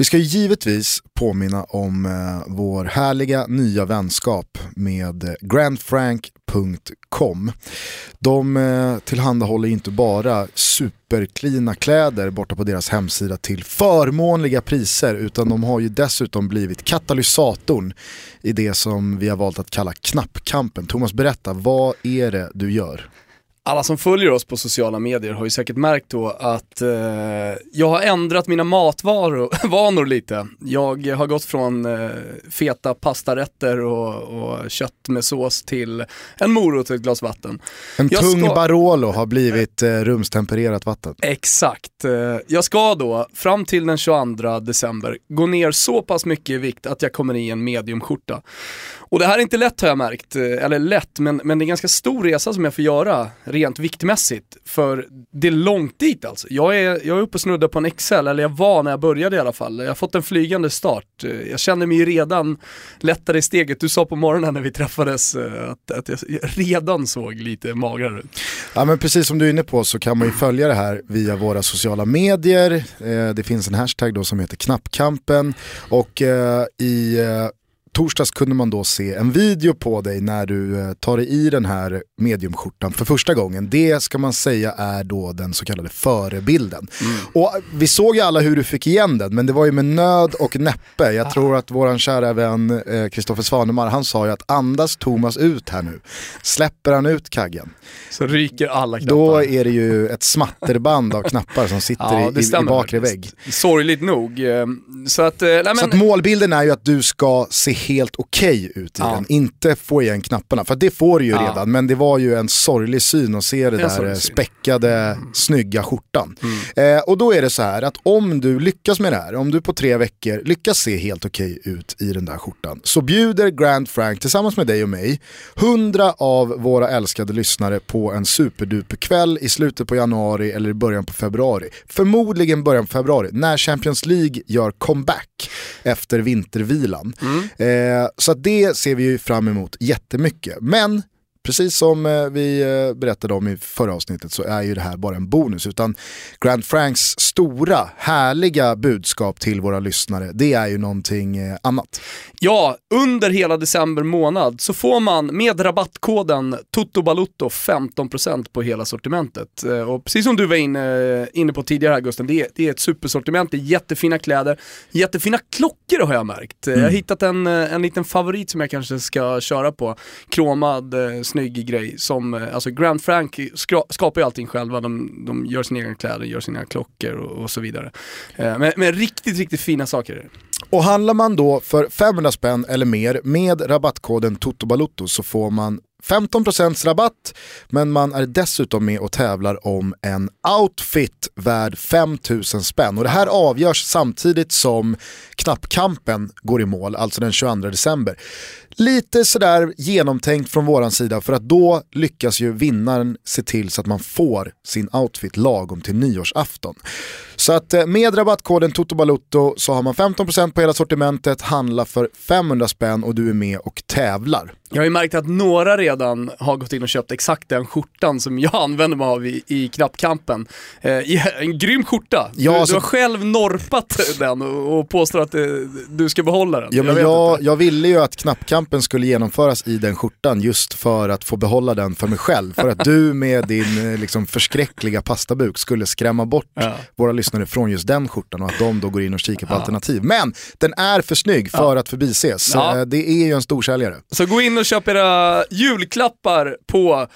Vi ska givetvis påminna om eh, vår härliga nya vänskap med eh, grandfrank.com. De eh, tillhandahåller inte bara superklina kläder borta på deras hemsida till förmånliga priser utan de har ju dessutom blivit katalysatorn i det som vi har valt att kalla knappkampen. Thomas berätta, vad är det du gör? Alla som följer oss på sociala medier har ju säkert märkt då att eh, jag har ändrat mina matvanor lite. Jag har gått från eh, feta pastarätter och, och, kött med sås till en morot och ett glas vatten. En jag tung ska... Barolo har blivit eh, rumstempererat vatten. Exakt. Eh, jag ska då fram till den 22 december gå ner så pass mycket i vikt att jag kommer i en mediumskjorta. Och det här är inte lätt har jag märkt, eh, eller lätt, men, men det är en ganska stor resa som jag får göra rent viktmässigt. För det är långt dit alltså. Jag är, jag är uppe och snuddar på en XL, eller jag var när jag började i alla fall. Jag har fått en flygande start. Eh, jag känner mig redan lättare i steget. Du sa på morgonen när vi träffades eh, att, att jag redan såg lite magrare ut. Ja men precis som du är inne på så kan man ju följa det här via våra sociala medier. Det finns en hashtag då som heter knappkampen och i torsdags kunde man då se en video på dig när du eh, tar dig i den här mediumskjortan för första gången. Det ska man säga är då den så kallade förebilden. Mm. Och vi såg ju alla hur du fick igen den, men det var ju med nöd och näppe. Jag ah. tror att våran kära vän Kristoffer eh, Svanemar, han sa ju att andas Thomas ut här nu. Släpper han ut kaggen. Så ryker alla knappar. Då är det ju ett smatterband av knappar som sitter ja, i, i, bakre vägg. Sorgligt nog. Eh, så att, nej, men... så att målbilden är ju att du ska se helt okej okay ut i ja. den. Inte få igen knapparna, för det får du ju ja. redan. Men det var ju en sorglig syn att se det där späckade, mm. snygga skjortan. Mm. Eh, och då är det så här att om du lyckas med det här, om du på tre veckor lyckas se helt okej okay ut i den där skjortan, så bjuder Grand Frank tillsammans med dig och mig, hundra av våra älskade lyssnare på en superduperkväll i slutet på januari eller i början på februari. Förmodligen början på februari, när Champions League gör comeback efter vintervilan. Mm. Eh, Eh, så det ser vi ju fram emot jättemycket. Men Precis som eh, vi eh, berättade om i förra avsnittet så är ju det här bara en bonus. Utan Grand Franks stora, härliga budskap till våra lyssnare, det är ju någonting eh, annat. Ja, under hela december månad så får man med rabattkoden TOTOBALUTTO 15% på hela sortimentet. Och precis som du var inne, inne på tidigare här Gusten, det är, det är ett supersortiment, det är jättefina kläder, jättefina klockor har jag märkt. Mm. Jag har hittat en, en liten favorit som jag kanske ska köra på, kromad snygg grej som, eh, alltså Grand Frank skapar ju allting själva, de, de gör sina egna kläder, gör sina klockor och, och så vidare. Eh, men, men, riktigt, riktigt fina saker. Och handlar man då för 500 spänn eller mer med rabattkoden TOTOBALUTTO så får man 15% rabatt, men man är dessutom med och tävlar om en outfit värd 5000 spänn. Och det här avgörs samtidigt som knappkampen går i mål, alltså den 22 december. Lite sådär genomtänkt från våran sida för att då lyckas ju vinnaren se till så att man får sin outfit lagom till nyårsafton. Så att eh, med rabattkoden TOTOBALUTTO så har man 15% på hela sortimentet, handla för 500 spänn och du är med och tävlar. Jag har ju märkt att några redan har gått in och köpt exakt den skjortan som jag använder mig av i, i knappkampen. Eh, en grym skjorta. Ja, du, alltså... du, har själv norpat den och, och påstår att eh, du ska behålla den. Ja, men jag, jag, jag, ville ju att knappkampen skulle genomföras i den skjortan just för att få behålla den för mig själv. För att du med din eh, liksom, förskräckliga pastabuk skulle skrämma bort ja. våra lyssnare från just den skjortan och att de då går in och kikar på ja. alternativ. Men den är för snygg för att förbises. Eh, det är ju en storsäljare. Så gå in och köp era julklappar på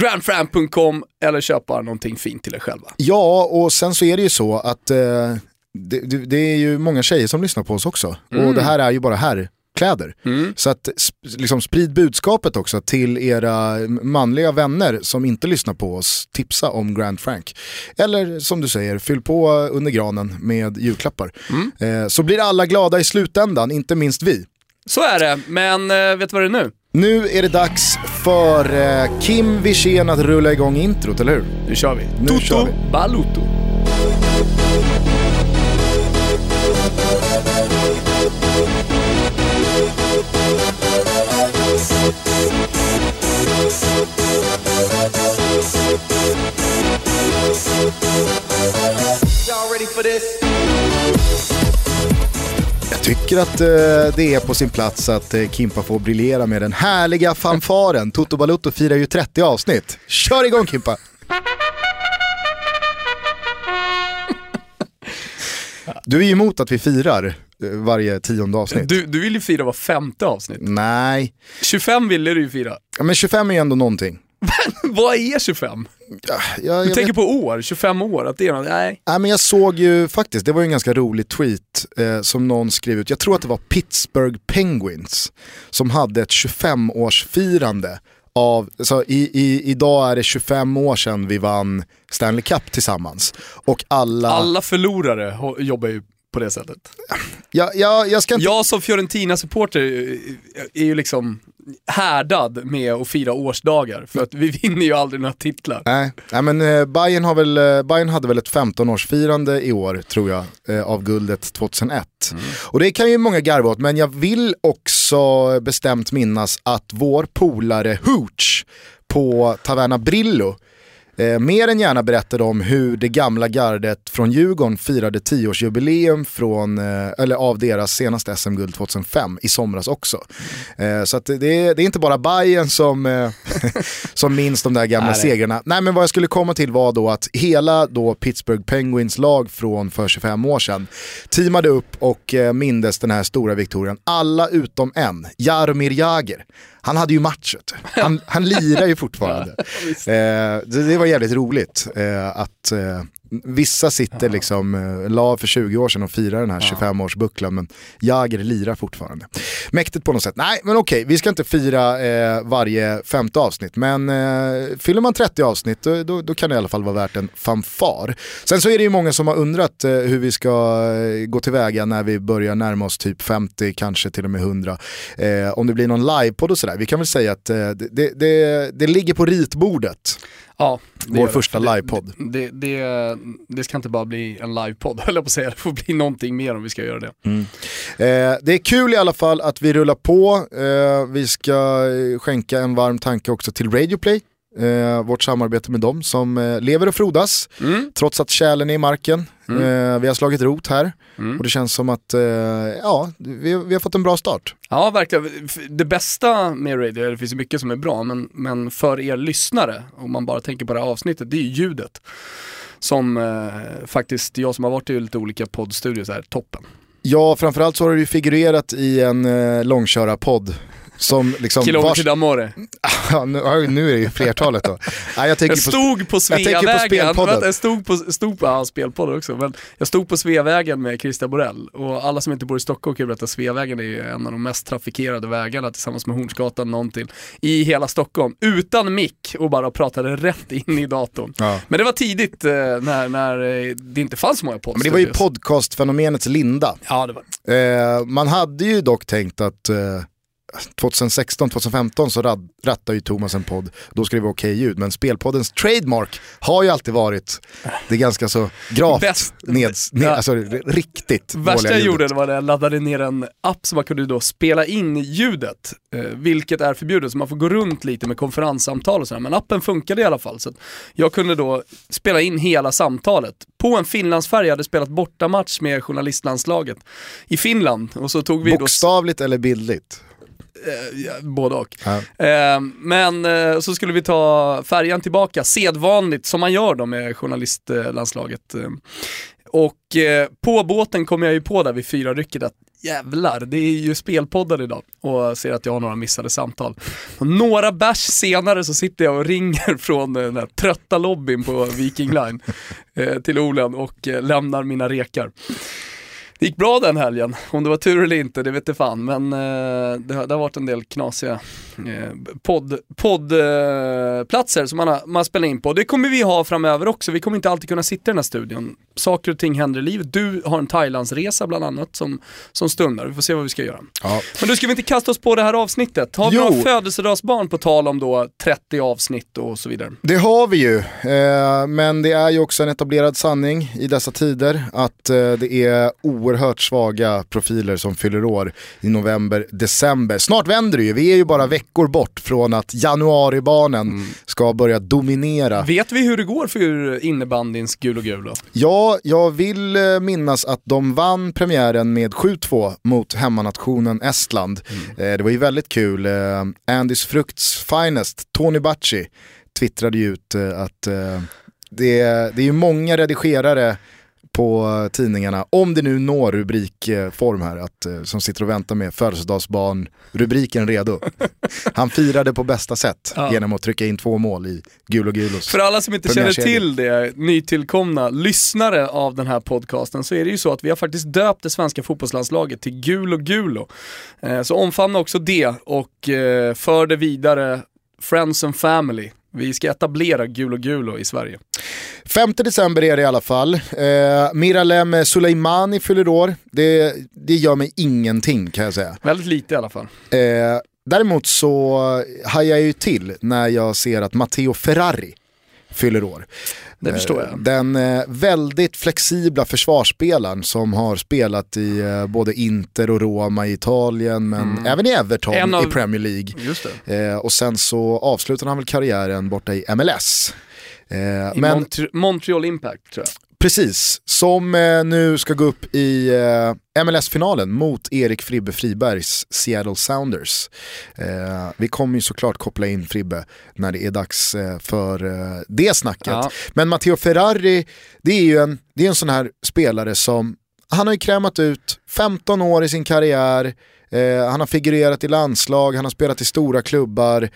grandfram.com eller köpa någonting fint till er själva. Ja, och sen så är det ju så att eh, det, det, det, är ju många tjejer som lyssnar på oss också. Mm. Och det här är ju bara här kläder. Mm. Så att liksom, sprid budskapet också till era manliga vänner som inte lyssnar på oss. Tipsa om Grand Frank. Eller som du säger, fyll på under granen med julklappar. Mm. Eh, så blir alla glada i slutändan, inte minst vi. Så är det, men eh, vet du vad det är nu? Nu är det dags för eh, Kim Wirsén att rulla igång introt, eller hur? Nu kör vi. Nu Toto kör vi. Baluto. For this? tycker att eh, det är på sin plats att eh, Kimpa får briljera med den härliga fanfaren. Toto Balutto firar ju 30 avsnitt. Kör igång Kimpa! Du är ju emot att vi firar eh, varje tionde avsnitt. Du, du vill ju fira var femte avsnitt. Nej. 25 ville du ju fira. Ja, men 25 är ju ändå någonting. Vad är 25? Ja, jag, du tänker vet... på år, 25 år, att det är något, nej. nej men jag såg ju faktiskt, det var ju en ganska rolig tweet eh, som någon skrev ut, jag tror att det var Pittsburgh Penguins som hade ett 25-årsfirande av, så i, i, idag är det 25 år sedan vi vann Stanley Cup tillsammans. Och alla... Alla förlorare jobbar ju på det sättet. Ja, ja, jag, ska inte... jag som Fiorentina-supporter är ju liksom härdad med att fira årsdagar för att vi vinner ju aldrig några titlar. Nej, Nej men eh, Bayern, har väl, eh, Bayern hade väl ett 15-årsfirande i år tror jag eh, av guldet 2001. Mm. Och det kan ju många garva åt men jag vill också bestämt minnas att vår polare Hooch på Taverna Brillo eh, mer än gärna berättade om hur det gamla gardet från Djurgården firade tioårsjubileum från, eh, eller av deras senaste SM-guld 2005 i somras också. Eh, så det, det, är inte bara Bayern som, eh, som minns de där gamla Nej, segrarna. Nej men vad jag skulle komma till var då att hela då Pittsburgh Penguins lag från för 25 år sedan teamade upp och eh, mindes den här stora viktorien. Alla utom en, Jaromir Jagr. Han hade ju matchet. Han, han lirar ju fortfarande. eh, det, det, var jävligt roligt eh, att eh, Vissa sitter liksom, eh, la för 20 år sedan och firar den här 25-årsbucklan men Jager lirar fortfarande. Mäktigt på något sätt. Nej men okej, vi ska inte fira eh, varje femte avsnitt men eh, fyller man 30 avsnitt då, då, då, kan det i alla fall vara värt en fanfar. Sen så är det ju många som har undrat eh, hur vi ska eh, gå tillväga när vi börjar närma oss typ 50, kanske till och med 100. Eh, om det blir någon livepodd och sådär. Vi kan väl säga att det, det, det ligger på ritbordet. Ja, Vår första livepodd. Det, det, det, det, ska inte bara bli en livepodd, höll jag på att säga. Det får bli någonting mer om vi ska göra det. Mm. Eh, det är kul i alla fall att vi rullar på. Eh, vi ska skänka en varm tanke också till Radioplay eh, vårt samarbete med dem som eh, lever och frodas mm. trots att kärlen är i marken. Mm. Eh, vi har slagit rot här mm. och det känns som att eh, ja, vi, vi, har fått en bra start. Ja, verkligen. Det bästa med radio, det finns mycket som är bra, men, men för er lyssnare, om man bara tänker på det här avsnittet, det är ljudet. Som eh, faktiskt, jag som har varit i lite olika poddstudios är toppen. Ja, framförallt så har du figurerat i en eh, långkörarpodd som liksom Kilometer vars... d'amore. Ja, nu, nu är det ju flertalet då. Ja, jag, jag stod på, på Sveavägen, jag stod på, stod på ja, spelpodden också, men jag stod på Sveavägen med Christian Borell och alla som inte bor i Stockholm kan berätta att Sveavägen är en av de mest trafikerade vägarna tillsammans med Hornsgatan någon till i hela Stockholm. Utan mick och bara pratade rätt in i datorn. Ja. Men det var tidigt eh, när, när eh, det inte fanns så många poddstudios. Men det var ju podcastfenomenets linda. Ja, det var eh, Man hade ju dock tänkt att eh 2016-2015 så rad, rattar ju Thomas en podd, då ska det vara okej okay ljud. Men spelpoddens trademark har ju alltid varit det ganska så gravt, Bäst, ned, ned, alltså riktigt Värsta jag gjorde var att jag laddade ner en app som man kunde då spela in ljudet, eh, vilket är förbjudet, så man får gå runt lite med konferenssamtal och sådär. Men appen funkade i alla fall. Så jag kunde då spela in hela samtalet på en Finlandsfärja, jag hade spelat bortamatch med journalistlandslaget i Finland. Och så tog vi Bokstavligt då... eller bildligt? Eh, både och. Ja. Eh, men eh, så skulle vi ta färjan tillbaka, sedvanligt som man gör då med journalistlandslaget. Och på båten kom jag ju på där vid fyra rycket att jävlar, det är ju spelpoddar idag och ser att jag har några missade samtal. Och några bärs senare så sitter jag och ringer från den här trötta lobbyn på Viking Line till Olen och lämnar mina rekar. Det gick bra den helgen, om det var tur eller inte det vet jag fan men eh, det, har, det, har, varit en del knasiga eh, poddplatser eh, som man har, man har spelat in på. Det kommer vi ha framöver också, vi kommer inte alltid kunna sitta i den här studion. Saker och ting händer i livet. Du har en Thailandsresa bland annat som, som stundar, vi får se vad vi ska göra. Ja. Men du ska vi inte kasta oss på det här avsnittet? Har vi några födelsedagsbarn på tal om då 30 avsnitt och så vidare? Det har vi ju, eh, men det är ju också en etablerad sanning i dessa tider att eh, det är oerhört svaga profiler som fyller år i november, december. Snart vänder det ju, vi är ju bara veckor bort från att januaribarnen mm. ska börja dominera. Vet vi hur det går för innebandyns gul och gul Ja, jag vill eh, minnas att de vann premiären med 7-2 mot hemmanationen Estland. Mm. Eh, det var ju väldigt kul. Eh, Andys Frukts finest, Tony Bacci, twittrade ju ut att det, det är ju många redigerare på tidningarna, om det nu når rubrikform här, att, eh, som sitter och väntar med födelsedagsbarn, rubriken redo. Han firade på bästa sätt ja. genom att trycka in två mål i gul och gulos. För alla som inte känner till det, nytillkomna lyssnare av den här podcasten, så är det ju så att vi har faktiskt döpt det svenska fotbollslandslaget till gul och gulo. Eh, så omfamna också det och eh, för det vidare Friends and Family. Vi ska etablera Gul och Gulo i Sverige. 5 december är det i alla fall. Eh, Miralem Suleimani fyller år. Det, det gör mig ingenting kan jag säga. Väldigt lite i alla fall. Eh, däremot så hajar jag ju till när jag ser att Matteo Ferrari fyller år. Det förstår jag. Den eh, väldigt flexibla försvarsspelaren som har spelat i eh, både Inter och Roma i Italien men mm. även i Everton av... i Premier League. Eh, och sen så avslutade han väl karriären borta i MLS. I men... Mont Montreal Impact tror jag. Precis, som eh, nu ska gå upp i eh, MLS-finalen mot Erik Fribbe Fribergs Seattle Sounders. Eh, vi kommer ju såklart koppla in Fribbe när det är dags för det snacket. Ja. Men Matteo Ferrari, det är ju en, det är en sån här spelare som, han har ju krämat ut 15 år i sin karriär, han har figurerat i landslag, han har spelat i stora klubbar,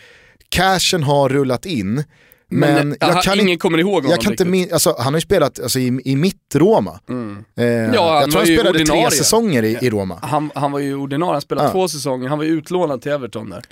cashen har rullat in. Men, men jag kan ingen kommer ihåg honom jag kan inte min, alltså, Han har ju spelat alltså, i, i mitt Roma. Mm. Eh, ja, jag tror han spelade ordinarie. tre säsonger i, i Roma. Han, han var ju ordinarie, han spelade ja. två säsonger, han var ju utlånad till Everton där.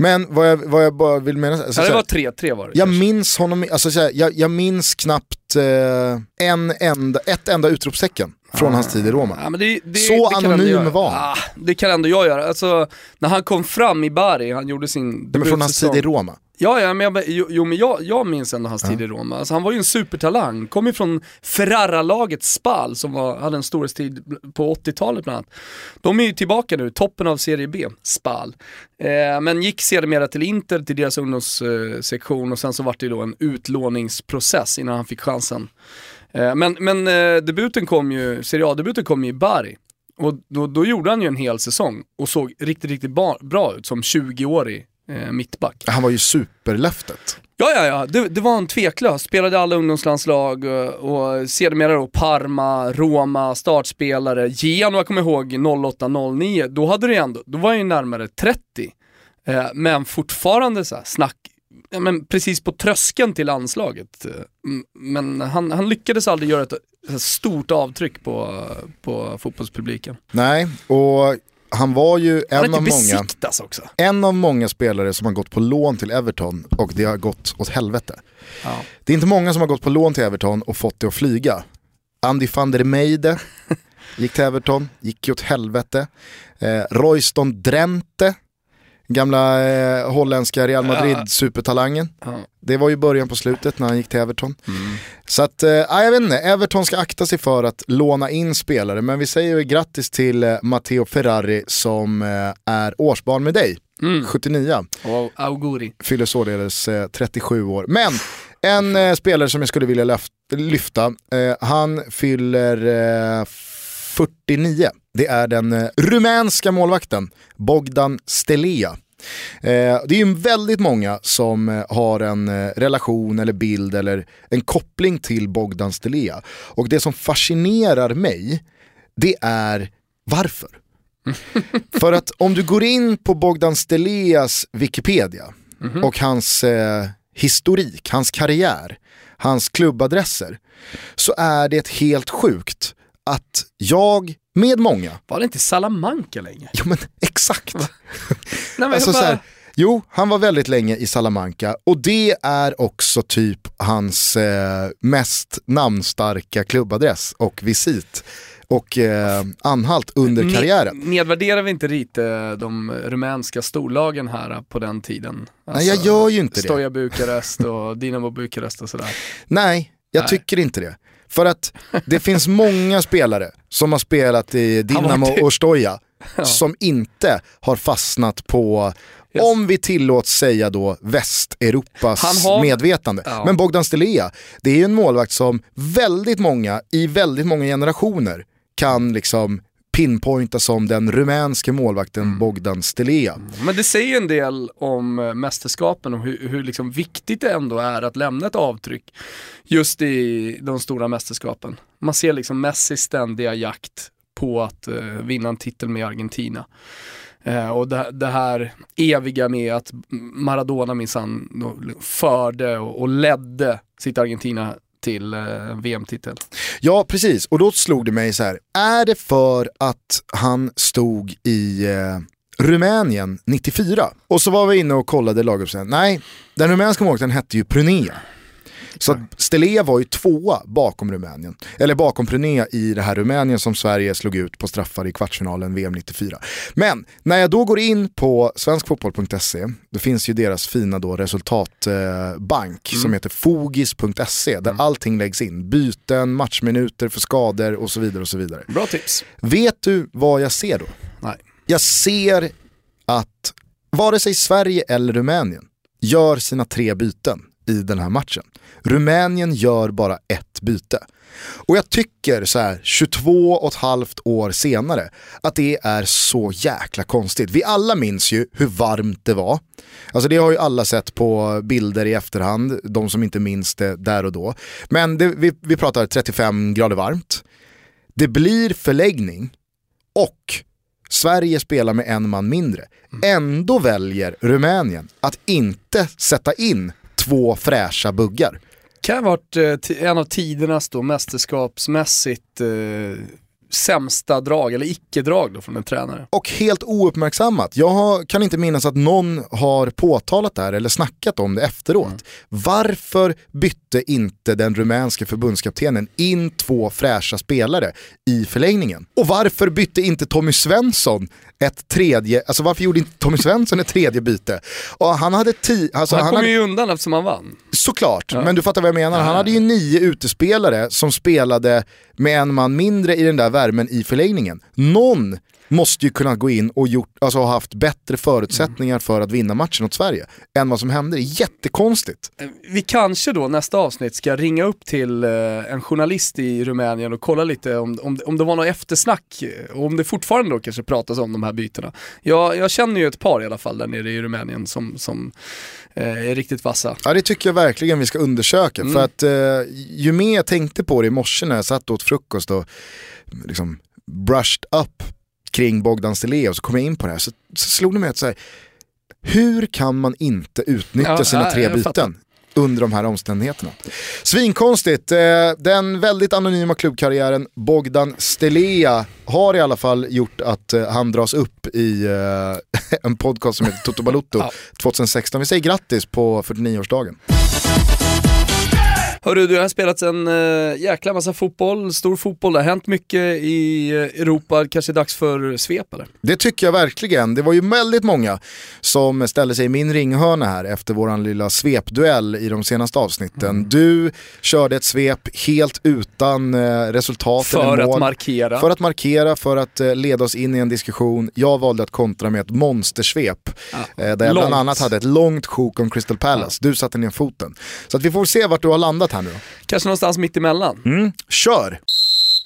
Men vad jag, vad jag bara vill mena... Alltså, ja, det var tre, tre var det. Jag kanske. minns honom, alltså, såhär, jag, jag minns knappt eh, en enda, ett enda utropstecken från ah. hans tid i Roma. Ja, det, det, så det anonym var han. Ah, det kan ändå jag göra. Alltså, när han kom fram i Bari, han gjorde sin Men från hans tid i Roma? Ja, ja men, jag, jo, men jag, jag minns ändå hans ja. tid i Roma. Alltså, han var ju en supertalang, kom ju från Ferrara-laget Spal som var, hade en storhetstid på 80-talet bland annat. De är ju tillbaka nu, toppen av Serie B, Spal. Eh, men gick sedermera till Inter, till deras ungdomssektion och sen så var det ju då en utlåningsprocess innan han fick chansen. Eh, men men eh, debuten kom ju, Serie A-debuten kom ju i Bari. Och då, då gjorde han ju en hel säsong och såg riktigt, riktigt bra ut som 20-årig eh, mittback. Han var ju superlöftet. Ja, ja, ja, det, det var en tveklös. Spelade alla ungdomslandslag och, och sedermera då Parma, Roma, startspelare. Genoa kommer ihåg 08-09, då hade det ändå, då var jag ju närmare 30. Eh, men fortfarande så här, snack, men precis på tröskeln till landslaget. Eh, men han, han lyckades aldrig göra ett, ett stort avtryck på, på fotbollspubliken. Nej, och han var ju en av, många, också. en av många spelare som har gått på lån till Everton och det har gått åt helvete. Ja. Det är inte många som har gått på lån till Everton och fått det att flyga. Andy van der Meide gick till Everton, gick ju åt helvete. Eh, Royston Drenthe Gamla eh, holländska Real Madrid-supertalangen. Ja. Det var ju början på slutet när han gick till Everton. Mm. Så att, eh, jag vet inte, Everton ska akta sig för att låna in spelare. Men vi säger ju grattis till eh, Matteo Ferrari som eh, är årsbarn med dig. Mm. 79. Och auguri. Fyller således eh, 37 år. Men en eh, spelare som jag skulle vilja lyfta, eh, han fyller 49. Det är den eh, rumänska målvakten Bogdan Stelea. Eh, det är ju väldigt många som eh, har en relation eller bild eller en koppling till Bogdan Stelea. Och det som fascinerar mig, det är varför. För att om du går in på Bogdan Steleas Wikipedia mm -hmm. och hans eh, historik, hans karriär, hans klubbadresser, så är det helt sjukt att jag med många. Var det inte Salamanca länge? Jo men exakt. Nej, men alltså, bara... så här, jo, han var väldigt länge i Salamanca och det är också typ hans eh, mest namnstarka klubbadress och visit och eh, anhalt under karriären. Nedvärderar vi inte lite de rumänska storlagen här på den tiden? Alltså, Nej jag gör ju inte Stoja det. Stoja Bukarest och Dinamo Bukarest och sådär. Nej, jag Nej. tycker inte det. För att det finns många spelare som har spelat i Dinamo och Stoja ja. som inte har fastnat på Yes. Om vi tillåts säga då Västeuropas har... medvetande. Ja. Men Bogdan Stelea, det är ju en målvakt som väldigt många i väldigt många generationer kan liksom pinpointa som den rumänske målvakten mm. Bogdan Stelea. Mm. Men det säger en del om eh, mästerskapen och hur, hur liksom viktigt det ändå är att lämna ett avtryck just i de stora mästerskapen. Man ser liksom Messis ständiga jakt på att uh, vinna en titel med Argentina. Uh, och det, det, här eviga med att Maradona minsann förde och, och ledde sitt Argentina till eh, VM-titel. Ja, precis. Och då slog det mig så här, är det för att han stod i eh, Rumänien 94? Och så var vi inne och kollade laguppställningen. Nej, den rumänska målvakten hette ju Prunea. Så Stelea var ju tvåa bakom Rumänien, eller bakom Prunea i det här Rumänien som Sverige slog ut på straffar i kvartsfinalen VM 94. Men när jag då går in på svenskfotboll.se, då finns ju deras fina då resultatbank mm. som heter fogis.se där mm. allting läggs in. Byten, matchminuter för skador och så vidare. och så vidare. Bra tips. Vet du vad jag ser då? Nej. Jag ser att vare sig Sverige eller Rumänien gör sina tre byten i den här matchen. Rumänien gör bara ett byte. Och jag tycker så här 22 och ett halvt år senare att det är så jäkla konstigt. Vi alla minns ju hur varmt det var. Alltså det har ju alla sett på bilder i efterhand, de som inte minns det där och då. Men det, vi, vi pratar 35 grader varmt. Det blir förläggning och Sverige spelar med en man mindre. Ändå väljer Rumänien att inte sätta in två fräscha buggar. Kan ha varit eh, en av tidernas då mästerskapsmässigt eh, sämsta drag, eller icke-drag då från en tränare. Och helt ouppmärksammat. Jag har, kan inte minnas att någon har påtalat det här eller snackat om det efteråt. Mm. Varför bytte inte den rumänske förbundskaptenen in två fräscha spelare i förlängningen? Och varför bytte inte Tommy Svensson ett tredje, alltså varför gjorde inte Tommy Svensson ett tredje byte? Och han hade tio, alltså han, han kom hade, ju undan eftersom han vann. Såklart, ja. men du fattar vad jag menar. Han hade ju nio utespelare som spelade med en man mindre i den där värmen i förlängningen. Någon måste ju kunna gå in och gjort, alltså, ha haft bättre förutsättningar mm. för att vinna matchen åt Sverige än vad som hände. Det är jättekonstigt. Eh, vi kanske då nästa avsnitt ska ringa upp till eh, en journalist i Rumänien och kolla lite om, om, om det var något eftersnack och om det fortfarande då kanske pratas om de här bytena. Jag, jag känner ju ett par i alla fall där nere i Rumänien som, som eh, är riktigt vassa. Ja det tycker jag verkligen vi ska undersöka. Mm. För att eh, ju mer jag tänkte på det i morse när jag satt åt frukost och liksom brushed up kring Bogdan och så kom jag in på det här så, så slog det mig att så här, hur kan man inte utnyttja ja, sina tre byten? under de här omständigheterna. Svinkonstigt, eh, den väldigt anonyma klubbkarriären Bogdan Stelea har i alla fall gjort att eh, han dras upp i eh, en podcast som heter Toto Balutto 2016. Vi säger grattis på 49-årsdagen. Hörru, du har spelat en äh, jäkla massa fotboll, stor fotboll, det har hänt mycket i eh, Europa, kanske dags för svep eller? Det tycker jag verkligen. Det var ju väldigt många som ställde sig i min ringhörna här efter våran lilla svepduell i de senaste avsnitten. Mm. Du körde ett svep helt utan äh, resultat För eller mål. att markera. För att markera, för att äh, leda oss in i en diskussion. Jag valde att kontra med ett monstersvep. Ja. där jag bland annat hade ett långt sjok om Crystal Palace. Ja. Du satte ner foten. Så att vi får se vart du har landat här nu då? Kanske någonstans mitt emellan. Mm, kör!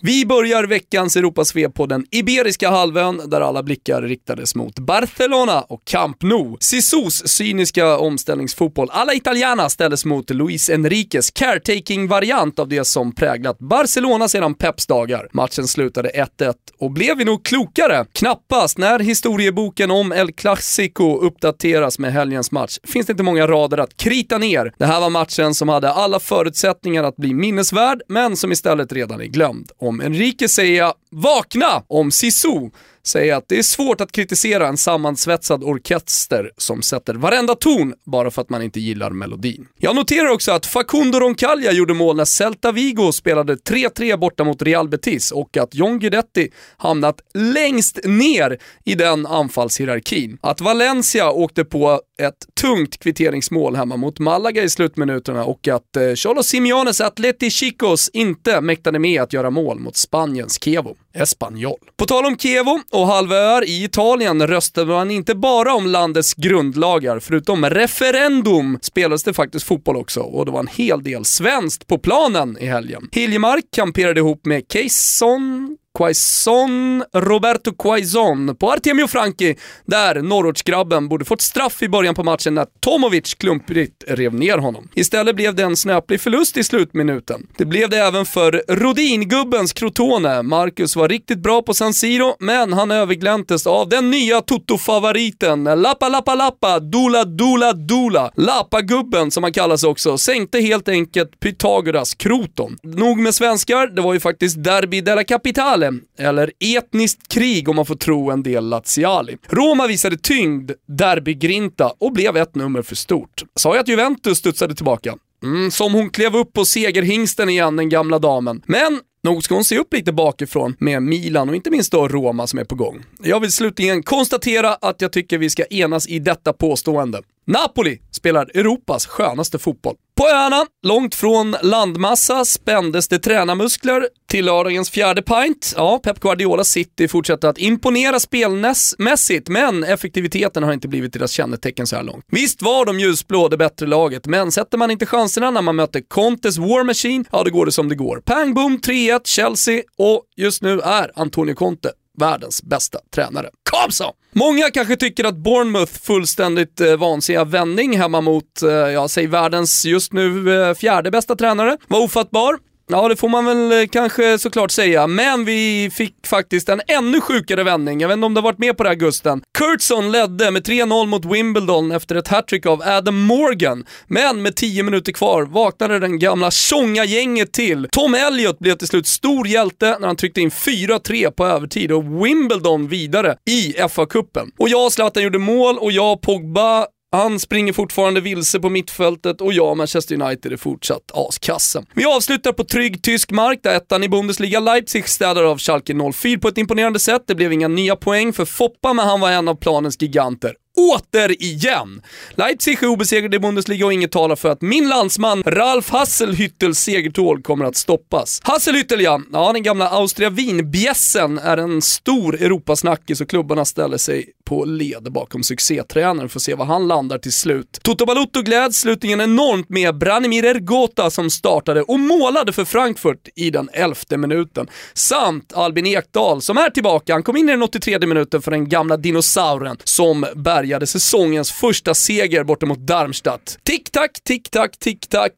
Vi börjar veckans Europasvep på den Iberiska halvön där alla blickar riktades mot Barcelona och Camp Nou. Sisus cyniska omställningsfotboll alla Italiana ställdes mot Luis Enriques caretaking-variant av det som präglat Barcelona sedan Peps dagar. Matchen slutade 1-1 och blev vi nog klokare? Knappast. När historieboken om El Clasico uppdateras med helgens match finns det inte många rader att krita ner. Det här var matchen som hade alla förutsättningar att bli minnesvärd, men som istället redan är glömd. Om Enrique säger jag Vakna om Sisu säger att det är svårt att kritisera en sammansvetsad orkester som sätter varenda ton bara för att man inte gillar melodin. Jag noterar också att Facundo Roncaglia gjorde mål när Celta Vigo spelade 3-3 borta mot Real Betis och att John Guidetti hamnat längst ner i den anfallshierarkin. Att Valencia åkte på ett tungt kvitteringsmål hemma mot Malaga i slutminuterna och att eh, Cholo Simeones Atleti Chicos inte mäktade med att göra mål mot Spaniens Kevo. Espanyol. På tal om Kevo och halvöar i Italien röstade man inte bara om landets grundlagar. Förutom referendum spelades det faktiskt fotboll också och det var en hel del svenskt på planen i helgen. Hiljemark kamperade ihop med Keyson Quaison, Roberto Quaison på Artemio Franchi, där norrortsgrabben borde fått straff i början på matchen när Tomovic klumpigt rev ner honom. Istället blev det en snöplig förlust i slutminuten. Det blev det även för Rodin-gubbens Crotone. Marcus var riktigt bra på San Siro, men han övergläntes av den nya Toto-favoriten Lappa Lappa Lappa, Dula Dula Dula. Lappa-gubben som han kallas också, sänkte helt enkelt Pythagoras Kroton. Nog med svenskar, det var ju faktiskt Derby della Capitale Israele, eller etniskt krig om man får tro en del Laziali. Roma visade tyngd, derbygrinta och blev ett nummer för stort. Sa jag att Juventus studsade tillbaka? Mm, som hon klev upp på segerhingsten igen, den gamla damen. Men nog ska hon se upp lite bakifrån med Milan och inte minst då Roma som är på gång. Jag vill slutligen konstatera att jag tycker vi ska enas i detta påstående. Napoli spelar Europas skönaste fotboll. På öarna, långt från landmassa, spändes det tränarmuskler till lördagens fjärde pint. Ja, Pep Guardiola City fortsätter att imponera spelmässigt, men effektiviteten har inte blivit deras kännetecken så här långt. Visst var de ljusblå det bättre laget, men sätter man inte chanserna när man möter Contes War Machine, ja då går det som det går. Pang boom, 3-1, Chelsea och just nu är Antonio Conte världens bästa tränare. Kom så! Många kanske tycker att Bournemouth fullständigt eh, vansinniga vändning hemma mot, eh, ja, säg världens just nu eh, fjärde bästa tränare var ofattbar. Ja, det får man väl eh, kanske såklart säga, men vi fick faktiskt en ännu sjukare vändning. Jag vet inte om du har varit med på det här Gusten. Kurtzon ledde med 3-0 mot Wimbledon efter ett hattrick av Adam Morgan, men med 10 minuter kvar vaknade den gamla tjonga-gänget till. Tom Elliot blev till slut stor hjälte när han tryckte in 4-3 på övertid och Wimbledon vidare i FA-cupen. Och jag och Zlatan gjorde mål och jag och Pogba han springer fortfarande vilse på mittfältet och jag och Manchester United är fortsatt askassen. Vi avslutar på trygg tysk mark där ettan i Bundesliga Leipzig städar av Schalke 04 på ett imponerande sätt. Det blev inga nya poäng för Foppa men han var en av planens giganter återigen. Leipzig är obesegrade i Bundesliga och inget talar för att min landsman Ralf Hasselhüttels segertåg kommer att stoppas. Hasselhüttel ja, ja den gamla Austria Wien-bjässen är en stor Europasnackis och klubbarna ställer sig på led bakom succétränaren för att se var han landar till slut. Toto Balotto gläds slutligen enormt med Branimir Ergota som startade och målade för Frankfurt i den elfte minuten. Samt Albin Ekdal som är tillbaka. Han kom in i den 83 minuten för den gamla dinosauren som bärgade säsongens första seger borta mot Darmstadt. Tick-tack, tick-tack, tick-tack.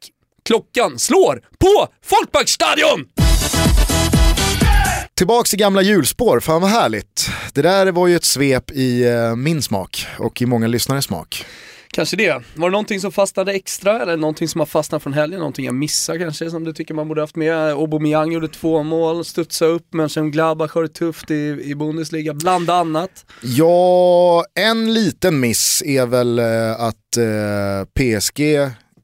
Klockan slår på Folkparkstadion! Tillbaks i gamla hjulspår, fan vad härligt. Det där var ju ett svep i eh, min smak och i många lyssnares smak. Kanske det. Var det någonting som fastnade extra eller någonting som har fastnat från helgen? Någonting jag missar kanske som du tycker man borde haft med? Aubameyang gjorde två mål, studsade upp, men sen Gladbach har det tufft i, i Bundesliga, bland annat. Ja, en liten miss är väl eh, att eh, PSG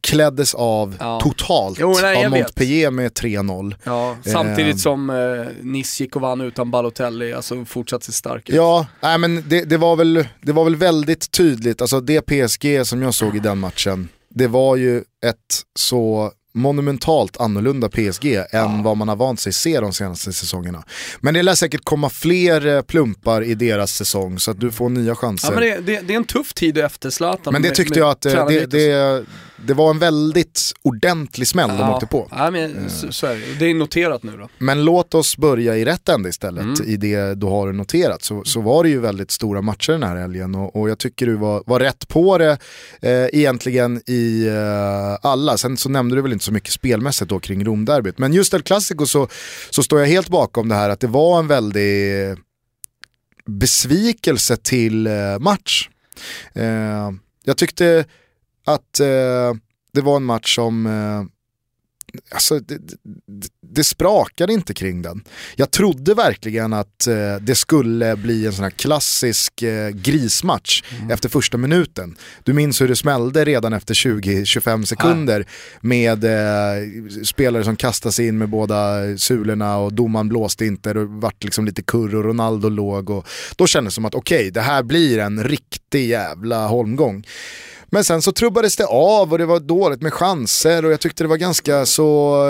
kläddes av ja. totalt jo, nej, av Montpellier med 3-0. Ja, samtidigt eh. som eh, Nice gick och vann utan Balotelli, alltså fortsatt se stark ut. Ja, nej, men det, det, var väl, det var väl väldigt tydligt, alltså det PSG som jag såg i den matchen, det var ju ett så monumentalt annorlunda PSG ja. än vad man har vant sig se de senaste säsongerna. Men det lär säkert komma fler eh, plumpar i deras säsong så att du får nya chanser. Ja, men det, det, det är en tuff tid efter Zlatan. Men det tyckte med, jag att eh, det, det, det var en väldigt ordentlig smäll ja. de åkte på. Ja, men, så, så är det. det är noterat nu då. Men låt oss börja i rätt ände istället, mm. i det du har noterat. Så, så var det ju väldigt stora matcher den här helgen och, och jag tycker du var, var rätt på det eh, egentligen i eh, alla. Sen så nämnde du väl inte så mycket spelmässigt då kring Romderbyt. Men just El Clasico så, så står jag helt bakom det här att det var en väldig besvikelse till eh, match. Eh, jag tyckte att eh, det var en match som eh, alltså, det, det, det, sprakade inte kring den. Jag trodde verkligen att eh, det skulle bli en sån här klassisk eh, grismatch mm. efter första minuten. Du minns hur det smällde redan efter 20-25 sekunder ja. med eh, spelare som kastade sig in med båda sulorna och domaren blåste inte, det vart liksom lite kurr och Ronaldo låg. Och då kändes det som att okej, okay, det här blir en riktig jävla holmgång. Men sen så trubbades det av och det var dåligt med chanser och jag tyckte det var ganska så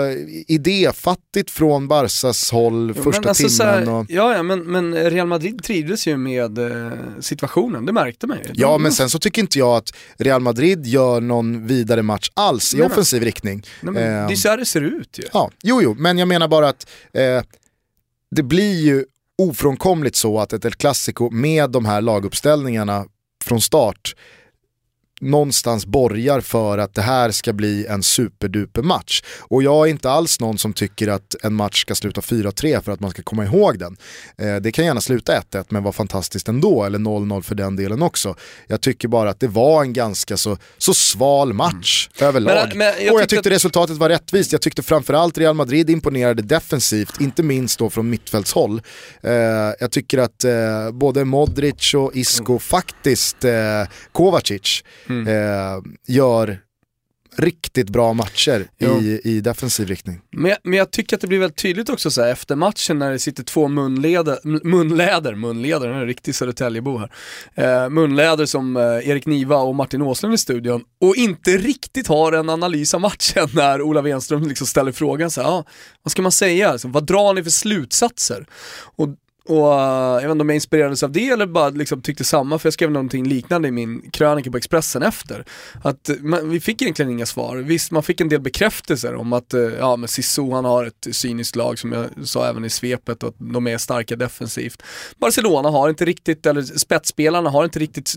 idéfattigt från Barsas håll jo, första alltså, timmen. Och... Ja, ja men, men Real Madrid trivdes ju med eh, situationen, det märkte man ju. Ja, men sen så tycker inte jag att Real Madrid gör någon vidare match alls i nej, offensiv nej. riktning. Nej, men eh, det är så här det ser ut ju. Ja, jo, jo, men jag menar bara att eh, det blir ju ofrånkomligt så att ett El Clasico med de här laguppställningarna från start någonstans borgar för att det här ska bli en superduper match. Och jag är inte alls någon som tycker att en match ska sluta 4-3 för att man ska komma ihåg den. Eh, det kan gärna sluta 1-1 men vara fantastiskt ändå, eller 0-0 för den delen också. Jag tycker bara att det var en ganska så, så sval match mm. överlag. Men, men jag och jag tyckte resultatet var rättvist. Jag tyckte framförallt Real Madrid imponerade defensivt, inte minst då från mittfältshåll. Eh, jag tycker att eh, både Modric och Isco, mm. faktiskt Kovacic, mm. eh, gör riktigt bra matcher i, i defensiv riktning. Men, men jag tycker att det blir väldigt tydligt också så här, efter matchen när det sitter två munläder, munläder, munläder, han är en riktig Södertäljebo här. Eh, munläder som eh, Erik Niva och Martin Åslund i studion och inte riktigt har en analys av matchen när Ola Wenström liksom ställer frågan så här, ah, vad ska man säga, alltså, vad drar ni för slutsatser? Och och eh, jag vet inte om jag inspirerades av det eller bara liksom tyckte samma, för jag skrev någonting liknande i min krönika på Expressen efter. Att eh, man, vi fick egentligen inga svar. Visst, man fick en del bekräftelser om att eh, ja, men Sisu han har ett cyniskt lag som jag sa även i svepet och att de är starka defensivt. Barcelona har inte riktigt, eller spetsspelarna har inte riktigt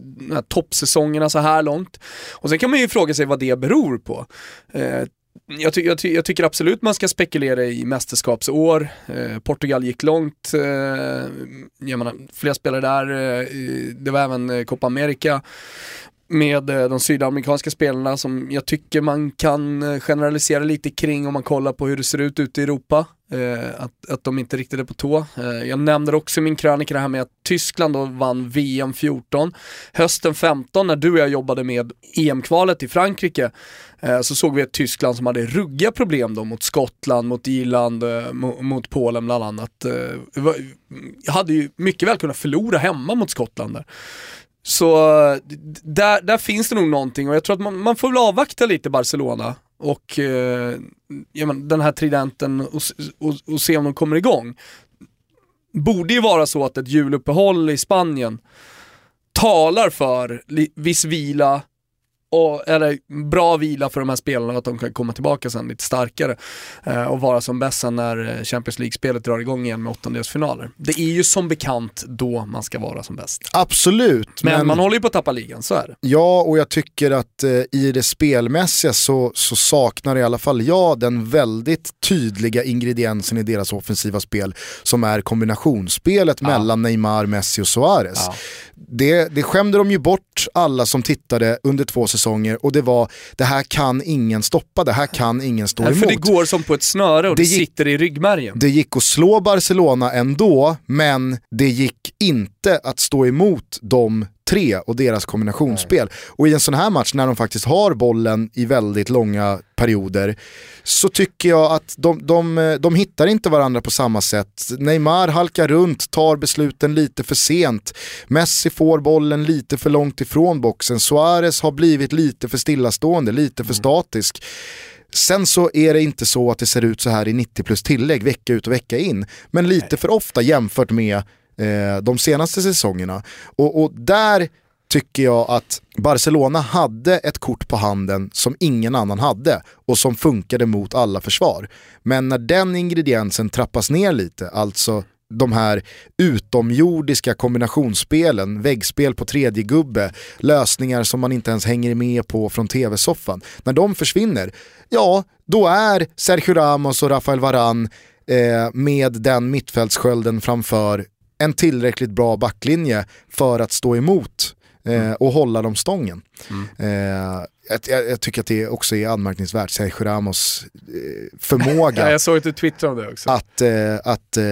toppsäsongerna så här långt. Och sen kan man ju fråga sig vad det beror på. Eh, jag, ty jag, ty jag, tycker absolut man ska spekulera i mästerskapsår. Eh, Portugal gick långt, eh, jag menar, flera spelare där, eh, det var även eh, Copa America med eh, de sydamerikanska spelarna som jag tycker man kan eh, generalisera lite kring om man kollar på hur det ser ut ute i Europa. Eh, att, att de inte riktigt är på tå. Eh, jag nämner också i min krönika det här med att Tyskland då vann VM 14. Hösten 15 när du och jag jobbade med EM-kvalet i Frankrike eh, så såg vi ett Tyskland som hade ruggiga problem då mot Skottland, mot Irland, eh, mot, mot Polen bland annat. Eh, jag hade ju mycket väl kunnat förlora hemma mot Skottland där. Så där, där finns det nog någonting och jag tror att man, man får väl avvakta lite Barcelona och eh, ja, men, den här tridenten och, och, och, se om de kommer igång. Borde ju vara så att ett juluppehåll i Spanien talar för viss vila, och, eller bra vila för de här spelarna, att de kan komma tillbaka sen lite starkare eh, och vara som bäst sen när eh, Champions League-spelet drar igång igen med åttondelsfinaler. Det är ju som bekant då man ska vara som bäst. Absolut. Men, men man håller ju på att tappa ligan, så är det. Ja, och jag tycker att eh, i det spelmässiga så, så saknar i alla fall jag den väldigt tydliga ingrediensen i deras offensiva spel som är kombinationsspelet ja. mellan Neymar, Messi och Suarez. Ja. Det, det skämde de ju bort alla som tittade under två säsonger och det var det här kan ingen stoppa, det här kan ingen stå emot. För det går som på ett snöre och det, det gick, sitter i ryggmärgen. Det gick att slå Barcelona ändå, men det gick inte att stå emot de tre och deras kombinationsspel. Och i en sån här match när de faktiskt har bollen i väldigt långa perioder så tycker jag att de, de, de hittar inte varandra på samma sätt. Neymar halkar runt, tar besluten lite för sent. Messi får bollen lite för långt ifrån boxen. Suarez har blivit lite för stillastående, lite för mm. statisk. Sen så är det inte så att det ser ut så här i 90 plus tillägg vecka ut och vecka in. Men lite för ofta jämfört med eh, de senaste säsongerna. Och, och där tycker jag att Barcelona hade ett kort på handen som ingen annan hade och som funkade mot alla försvar. Men när den ingrediensen trappas ner lite, alltså de här utomjordiska kombinationsspelen, väggspel på tredje gubbe, lösningar som man inte ens hänger med på från tv-soffan. När de försvinner, ja då är Sergio Ramos och Rafael Varan eh, med den mittfältskölden framför en tillräckligt bra backlinje för att stå emot eh, och hålla dem stången. Mm. Eh, jag, jag, tycker att det också är anmärkningsvärt, Sergio Ramos eh, förmåga. ja, jag såg att du twittrade det också. Att, eh, att eh,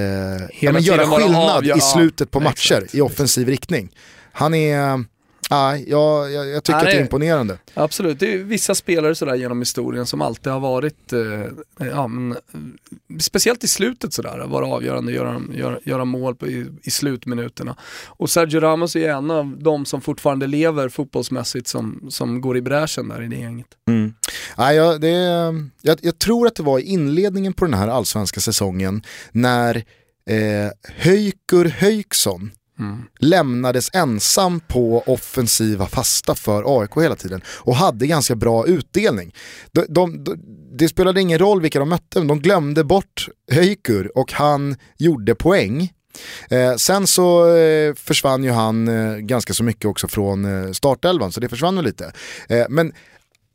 göra skillnad i slutet på matcher exakt. i offensiv riktning. Han är Nej, jag, jag, jag tycker Nej, att det är imponerande. Absolut, det är vissa spelare sådär genom historien som alltid har varit, eh, ja, men, speciellt i slutet sådär, vara avgörande, göra, göra, göra mål på, i, i, slutminuterna. Och Sergio Ramos är en av de som fortfarande lever fotbollsmässigt som, som går i bräschen där i det gänget. Mm. Nej, jag, det, jag, jag tror att det var i inledningen på den här allsvenska säsongen när eh, Höjkur Höjksson Mm. Lämnades ensam på offensiva fasta för AIK hela tiden och hade ganska bra utdelning. De, de, de, det spelade ingen roll vilka de mötte, de glömde bort Höjkur och han gjorde poäng. Eh, sen så eh, försvann ju han eh, ganska så mycket också från eh, startelvan, så det försvann väl lite. Eh, men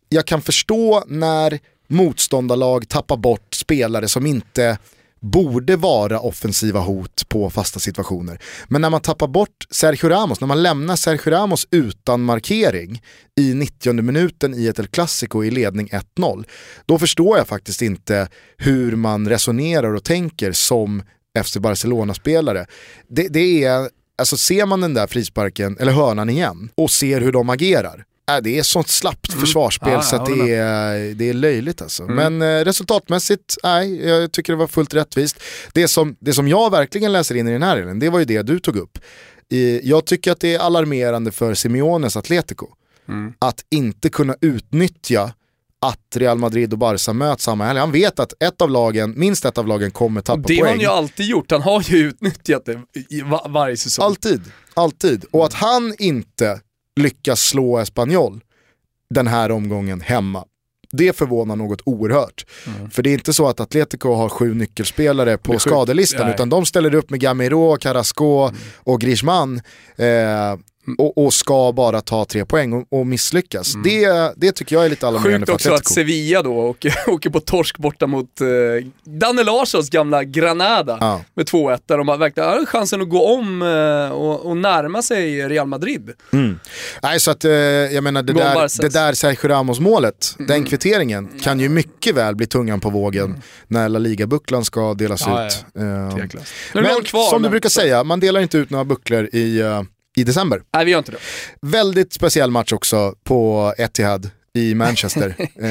jag kan förstå när motståndarlag tappar bort spelare som inte borde vara offensiva hot på fasta situationer. Men när man tappar bort Sergio Ramos, när man lämnar Sergio Ramos utan markering i 90 minuten i ett El Clasico i ledning 1-0, då förstår jag faktiskt inte hur man resonerar och tänker som FC Barcelona-spelare. Det, det är alltså ser man den där frisparken, eller hörnan igen, och ser hur de agerar, Äh, det är sånt slappt mm. försvarsspel ah, så att det, är, det är löjligt alltså. Mm. Men eh, resultatmässigt, nej, jag tycker det var fullt rättvist. Det som, det som jag verkligen läser in i den här delen, det var ju det du tog upp. I, jag tycker att det är alarmerande för Simeones Atletico. Mm. Att inte kunna utnyttja att Real Madrid och Barca möts samma helg. Han vet att ett av lagen, minst ett av lagen kommer tappa det poäng. Det har han ju alltid gjort, han har ju utnyttjat det i varje säsong. Alltid, alltid. Och att han inte lyckas slå Espanyol den här omgången hemma. Det förvånar något oerhört. Mm. För det är inte så att Atletico har sju nyckelspelare på skadelistan, utan de ställer upp med Gamiro, Carrasco mm. och Griezmann. Eh, och, och, ska bara ta tre poäng och, och misslyckas. Mm. Det, det tycker jag är lite alarmerande. Sjukt också att Sevilla då åker, åker på torsk borta mot eh, Danne Larssons gamla Granada ja. med 2-1 där de har verkligen har chansen att gå om eh, och, och, närma sig Real Madrid. Mm. Nej, så att eh, jag menar det där, det där Sergio Ramos målet, mm. den kvitteringen, kan ju mycket väl bli tungan på vågen mm. när La Liga-bucklan ska delas ja, ut. Ja. Uh, men kvar, som du brukar säga, man delar inte ut några bucklor i uh, i december. Nej, vi gör inte det. Väldigt speciell match också på Etihad i Manchester. eh,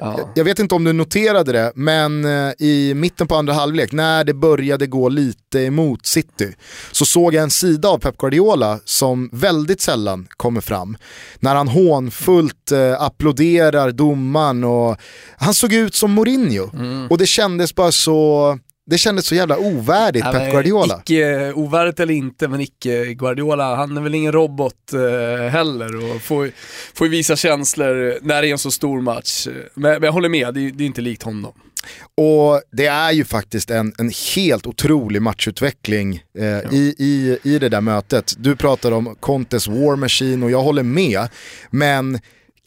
ja. Jag vet inte om du noterade det, men eh, i mitten på andra halvlek, när det började gå lite emot City, så såg jag en sida av Pep Guardiola som väldigt sällan kommer fram. När han hånfullt eh, applåderar domaren och han såg ut som Mourinho. Mm. Och det kändes bara så det kändes så jävla ovärdigt ja, Pep Guardiola. Icke ovärdigt eller inte, men icke Guardiola, han är väl ingen robot eh, heller och får, får visa känslor när det är en så stor match. Men, men jag håller med, det, det är inte likt honom. Och det är ju faktiskt en, en helt otrolig matchutveckling eh, ja. i, i, i det där mötet. Du pratar om Contes War Machine och jag håller med. Men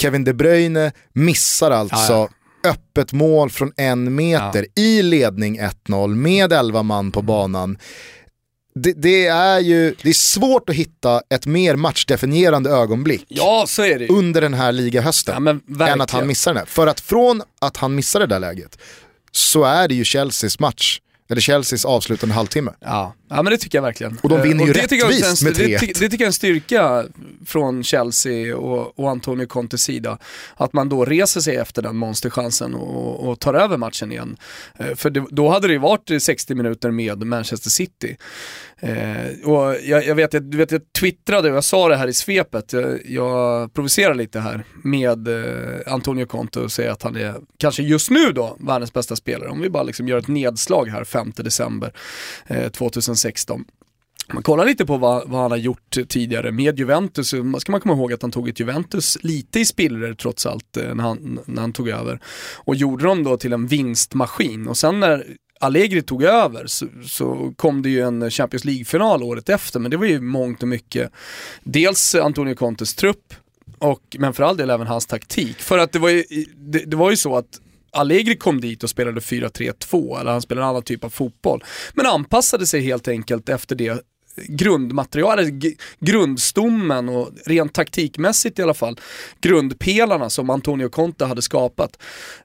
Kevin De Bruyne missar alltså ja, ja öppet mål från en meter ja. i ledning 1-0 med 11 man på banan. Det, det, är ju det är svårt att hitta ett mer matchdefinierande ögonblick ja, så är det. under den här ligahösten ja, än att han missar den här. För att från att han missar det där läget så är det ju Chelseas match eller Chelseas avslutande halvtimme. Ja. Ja, men det tycker jag verkligen. Och de vinner ju det rättvist med 3 det, det, tycker jag är en styrka från Chelsea och, och Antonio Contes sida. Att man då reser sig efter den monsterchansen och, och tar över matchen igen. Eh, för det, då hade det ju varit 60 minuter med Manchester City. Eh, och jag, jag, vet, jag, du vet, jag twittrade och jag sa det här i svepet, jag, jag provocerar lite här med eh, Antonio Conte och säger att han är, kanske just nu då, världens bästa spelare. Om vi bara liksom gör ett nedslag här 5 december eh, 2016 man kollar lite på vad, vad, han har gjort tidigare med Juventus, så ska man komma ihåg att han tog ett Juventus lite i spillror trots allt eh, när han, när han tog över. Och gjorde dem då till en vinstmaskin. Och sen när Allegri tog över så, så, kom det ju en Champions League-final året efter, men det var ju mångt och mycket dels Antonio Contes trupp, och, men för all del även hans taktik. För att det var ju, det, det var ju så att Allegri kom dit och spelade 4-3-2, eller han spelade en annan typ av fotboll. Men anpassade sig helt enkelt efter det grundmaterialet, grundstommen och rent taktikmässigt i alla fall, grundpelarna som Antonio Conte hade skapat.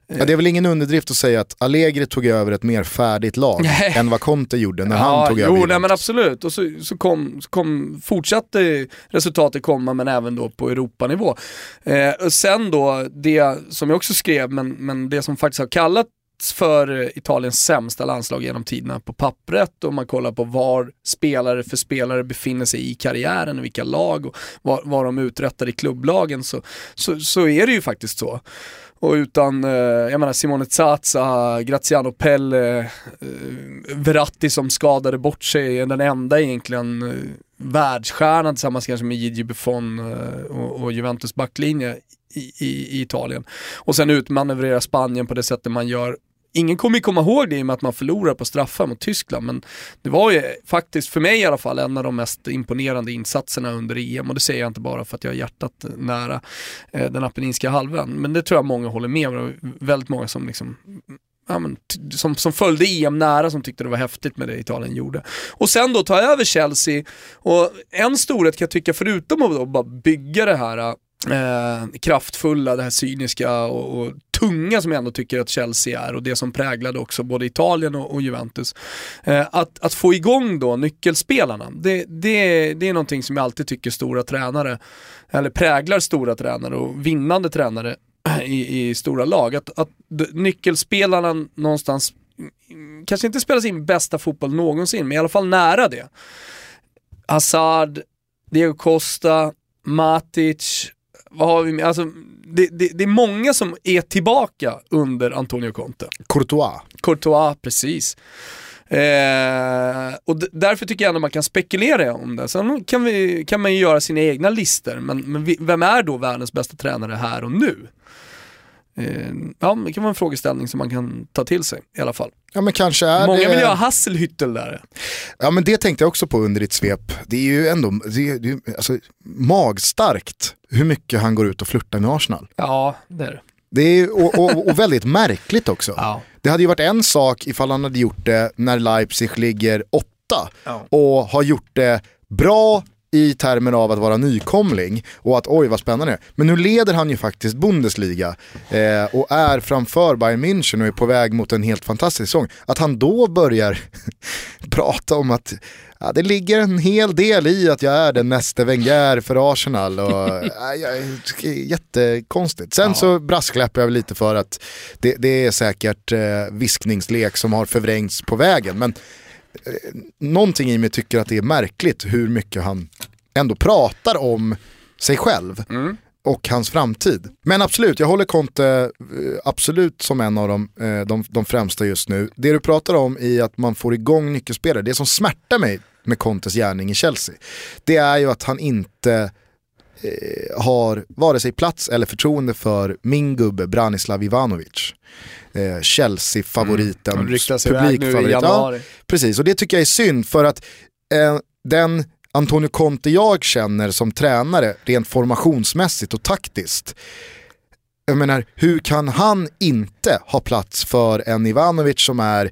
Ja, det är väl ingen underdrift att säga att Allegri tog över ett mer färdigt lag nej. än vad Conte gjorde när ja, han tog över. Jo, nej, men absolut. Och så, så, kom, så kom, fortsatte resultatet komma, men även då på Europanivå. Eh, och sen då, det som jag också skrev, men, men det som faktiskt har kallat för Italiens sämsta landslag genom tiderna på pappret och man kollar på var spelare för spelare befinner sig i karriären och vilka lag och vad, vad de uträttar i klubblagen så, så, så är det ju faktiskt så. Och utan, eh, jag menar Simone Zaza, Graziano Pelle, eh, Verratti som skadade bort sig, är den enda egentligen eh, världsstjärnan tillsammans kanske med Gigi Buffon och, och Juventus backlinje i, i, i, Italien. Och sen utmanövrera Spanien på det sättet man gör Ingen kommer komma ihåg det i och med att man förlorar på straffar mot Tyskland, men det var ju faktiskt, för mig i alla fall, en av de mest imponerande insatserna under EM och det säger jag inte bara för att jag har hjärtat nära eh, den Apenninska halvön, men det tror jag många håller med om, väldigt många som liksom Ja, men, som, som följde EM nära som tyckte det var häftigt med det Italien gjorde. Och sen då ta över Chelsea och en storhet kan jag tycka förutom att då bara bygga det här eh, kraftfulla, det här cyniska och, och, tunga som jag ändå tycker att Chelsea är och det som präglade också både Italien och, och Juventus. Eh, att, att få igång då nyckelspelarna, det, det, det är någonting som jag alltid tycker stora tränare, eller präglar stora tränare och vinnande tränare i, i stora lag. Att, att nyckelspelarna någonstans kanske inte spelar sin bästa fotboll någonsin, men i alla fall nära det. Hazard, Diego Costa, Matic, vad har vi med? Alltså, det, det, det, är många som är tillbaka under Antonio Conte. Courtois. Courtois, precis. Eh, och därför tycker jag ändå man kan spekulera om det. Sen kan, vi, kan man ju göra sina egna listor, men, men vi, vem är då världens bästa tränare här och nu? Eh, ja, det kan vara en frågeställning som man kan ta till sig i alla fall. Ja, men kanske är Många det... vill ju ha Hasselhüttel där. Ja men det tänkte jag också på under ditt svep. Det är ju ändå det är, det är, alltså, magstarkt hur mycket han går ut och flörtar med Arsenal. Ja, det är det. Det är, och, och, och väldigt märkligt också. Ja. Det hade ju varit en sak ifall han hade gjort det när Leipzig ligger åtta ja. och har gjort det bra i termer av att vara nykomling och att oj vad spännande Men nu leder han ju faktiskt Bundesliga eh, och är framför Bayern München och är på väg mot en helt fantastisk säsong. Att han då börjar prata om att ja, det ligger en hel del i att jag är den nästa Wenger för Arsenal. Och, ja, jättekonstigt. Sen ja. så brasklappar jag lite för att det, det är säkert eh, viskningslek som har förvrängts på vägen. Men någonting i mig tycker att det är märkligt hur mycket han ändå pratar om sig själv. Mm. och hans framtid. Men absolut, jag håller Conte eh, absolut som en av de, eh, de, de främsta just nu. Det du pratar om i att man får igång nyckelspelare, det som smärtar mig med Contes gärning i Chelsea, det är ju att han inte eh, har vare sig plats eller förtroende för min gubbe Branislav Ivanovic eh, Chelsea-favoriten, mm. publikfavorit. Ja, precis, och det tycker jag är synd för att eh, den Antonio Conte jag känner som tränare, rent formationsmässigt och taktiskt, jag menar, hur kan han inte ha plats för en Ivanovic som är,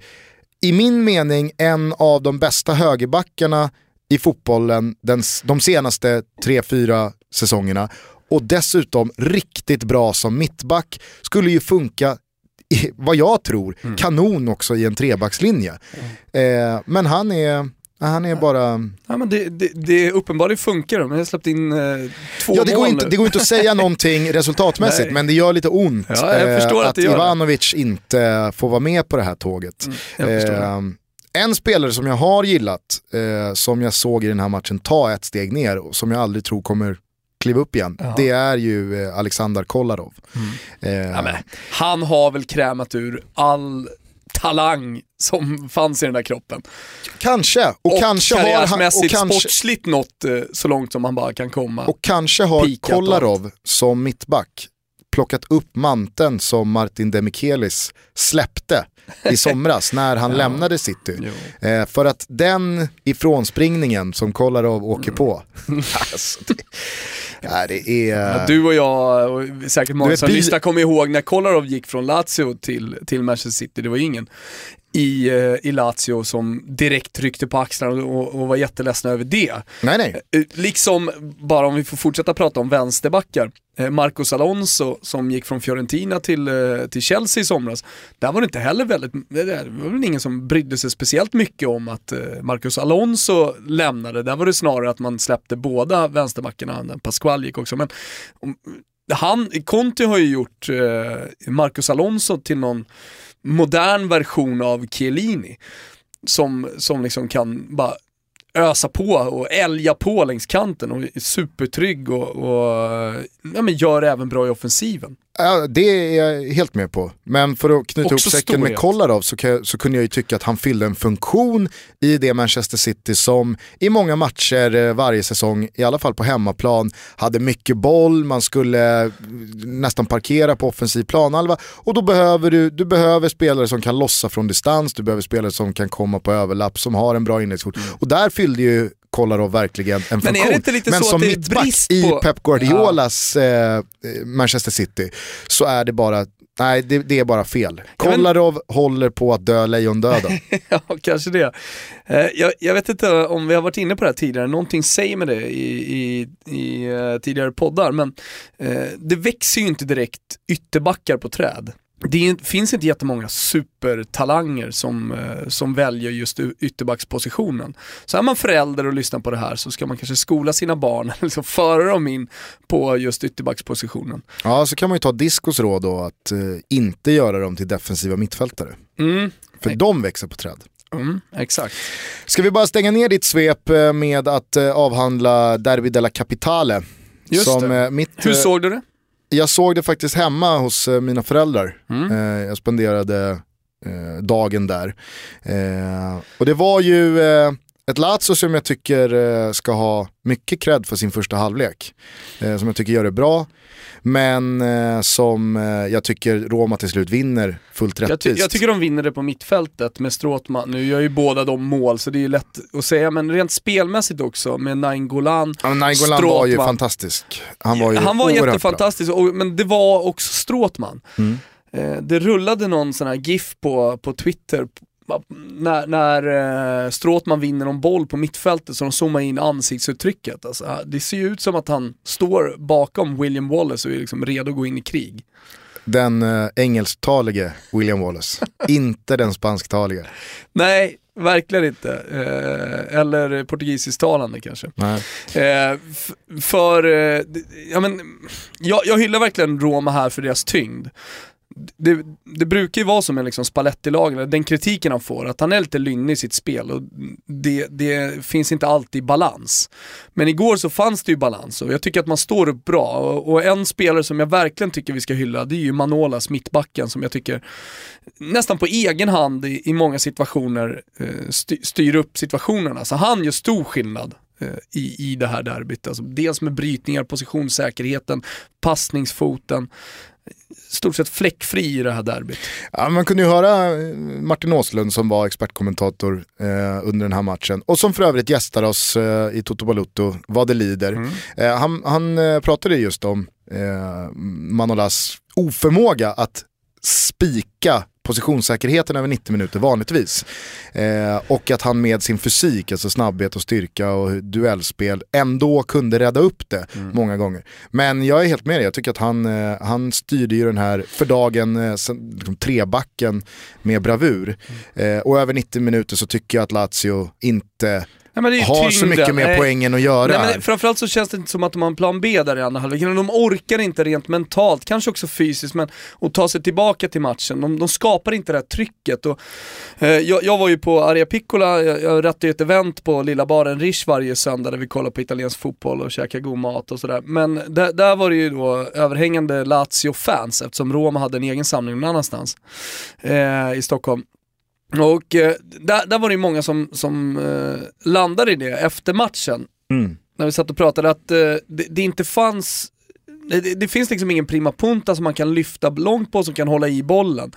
i min mening, en av de bästa högerbackarna i fotbollen den, de senaste tre fyra säsongerna och dessutom riktigt bra som mittback. Skulle ju funka vad jag tror, mm. kanon också i en trebackslinje. Mm. Eh, men han är, han är bara... Ja, men det, det, det uppenbarligen funkar, men jag har släppt in eh, två ja, det går inte, Det går inte att säga någonting resultatmässigt, men det gör lite ont ja, eh, att, att Ivanovic inte får vara med på det här tåget. Mm, en spelare som jag har gillat, eh, som jag såg i den här matchen ta ett steg ner och som jag aldrig tror kommer kliva upp igen, ja. det är ju eh, Alexander Kolarov. Mm. Eh, ja, han har väl krämat ur all talang som fanns i den där kroppen. Kanske. Och, och kanske har han, och kanske, sportsligt nått eh, så långt som man bara kan komma. Och kanske har Kolarov som mittback plockat upp manteln som Martin Demichelis släppte i somras när han ja. lämnade City. Eh, för att den ifrånspringningen som Kolarov åker mm. på, alltså, det, ja, det är... Ja, du och jag och säkert många som lyssnar kommer ihåg när Kolarov gick från Lazio till, till Manchester City, det var ingen i, eh, i Lazio som direkt tryckte på axlarna och, och var jätteledsna över det. Nej, nej. Eh, liksom, bara om vi får fortsätta prata om vänsterbackar, eh, Marcos Alonso som gick från Fiorentina till, till Chelsea i somras. Där var det inte heller väldigt, det var väl ingen som brydde sig speciellt mycket om att Marcos Alonso lämnade. Där var det snarare att man släppte båda vänsterbackarna, Pasquale gick också. Men han, Conte har ju gjort Marcos Alonso till någon modern version av Chiellini. Som, som liksom kan bara ösa på och älga på längs kanten och är supertrygg och, och ja, men gör även bra i offensiven. Ja, det är jag helt med på. Men för att knyta Också ihop säcken med Kolarov så, så, kunde jag ju tycka att han fyllde en funktion i det Manchester City som i många matcher eh, varje säsong, i alla fall på hemmaplan, hade mycket boll, man skulle nästan parkera på offensiv planhalva och då behöver du, du behöver spelare som kan lossa från distans, du behöver spelare som kan komma på överlapp, som har en bra inläggsfot. Mm. Och där fyllde ju Kolarov verkligen en men funktion. Men som mittback på... i Pep Guardiolas ja. eh, Manchester City så är det bara Nej, det, det, är bara fel. Kolarov men... håller på att dö lejondöden. ja, kanske det. Eh, jag, jag, vet inte om vi har varit inne på det här tidigare, någonting säger med det i, i, i uh, tidigare poddar, men uh, det växer ju inte direkt ytterbackar på träd det finns inte jättemånga supertalanger som, eh, som väljer just ytterbackspositionen. Så är man förälder och lyssnar på det här så ska man kanske skola sina barn, liksom föra dem in på just ytterbackspositionen. Ja, så kan man ju ta Discos råd då att eh, inte göra dem till defensiva mittfältare. Mm. För Nej. de växer på träd. Mm, exakt. Ska vi bara stänga ner ditt svep eh, med att eh, avhandla Derby della Capitale? Just som, det. Mitt, Hur såg du det? Jag såg det faktiskt hemma hos eh, mina föräldrar. Mm. Eh, jag spenderade eh, dagen där. och det var ju ett Lazio som jag tycker ska ha mycket cred för sin första halvlek. som jag tycker gör det bra. Men eh, som eh, jag tycker Roma till slut vinner fullt rättvist. Jag, ty jag, tycker de vinner det på mittfältet med Stråtman. Nu gör ju båda de mål så det är ju lätt att säga, men rent spelmässigt också med Nainggolan, ja, Nainggolan var ju fantastisk. Han var ju Han var jättefantastisk, och, men det var också Stråtman. Mm. Eh, det rullade någon sån här GIF på, på Twitter när, när eh, Stråtman vinner någon boll på mittfältet så de zoomar in ansiktsuttrycket. Alltså, det ser ju ut som att han står bakom William Wallace och är liksom redo att gå in i krig. Den eh, engelsktalige William Wallace, inte den spansktalige. Nej, verkligen inte. Eh, eller portugisisktalande kanske. Eh, för, eh, ja, men, jag, jag hyllar verkligen Roma här för deras tyngd det, det, brukar ju vara som en liksom Spalletti-lag, den kritiken han får, att han är lite lynnig i sitt spel och det, det, finns inte alltid balans. Men igår så fanns det ju balans och jag tycker att man står upp bra och, och en spelare som jag verkligen tycker vi ska hylla det är ju Manolas, mittbacken, som jag tycker nästan på egen hand i, i många situationer eh, styr upp situationerna. Så han gör stor skillnad eh, i, i det här derbyt. Alltså dels med brytningar, positionssäkerheten, passningsfoten stort sett fläckfri i det här derbyt. Ja, man kunde ju höra eh, Martin Åslund som var expertkommentator eh, under den här matchen och som för övrigt gästar oss eh, i Toto Balutto vad det lider. Mm. Eh, han han eh, pratade just om eh, Manolas oförmåga att spika positionssäkerheten över 90 minuter vanligtvis. Eh, och att han med sin fysik, alltså snabbhet och styrka och duellspel ändå kunde rädda upp det mm. många gånger. Men jag är helt med dig, jag tycker att han, eh, han styrde ju den här, för dagen, eh, liksom trebacken med bravur. Mm. Eh, och över 90 minuter så tycker jag att Lazio inte Nej, har så mycket med poängen att göra. Nej, men framförallt så känns det inte som att de har en plan B där i andra halvlek. De orkar inte rent mentalt, kanske också fysiskt, men att ta sig tillbaka till matchen. De, de skapar inte det här trycket. Och, eh, jag, jag, var ju på Aria Piccola, jag, jag rättade ju ett event på lilla baren Rish varje söndag där vi kollar på italiensk fotboll och käkar god mat och sådär. Men där, där var det ju då överhängande Lazio-fans eftersom Roma hade en egen samling någon annanstans eh, i Stockholm. Och eh, där, där var det ju många som, som eh, landade i det efter matchen. Mm. När vi satt och pratade att eh, det, det, inte fanns, det, det, finns liksom ingen prima punta som man kan lyfta långt på som kan hålla i bollen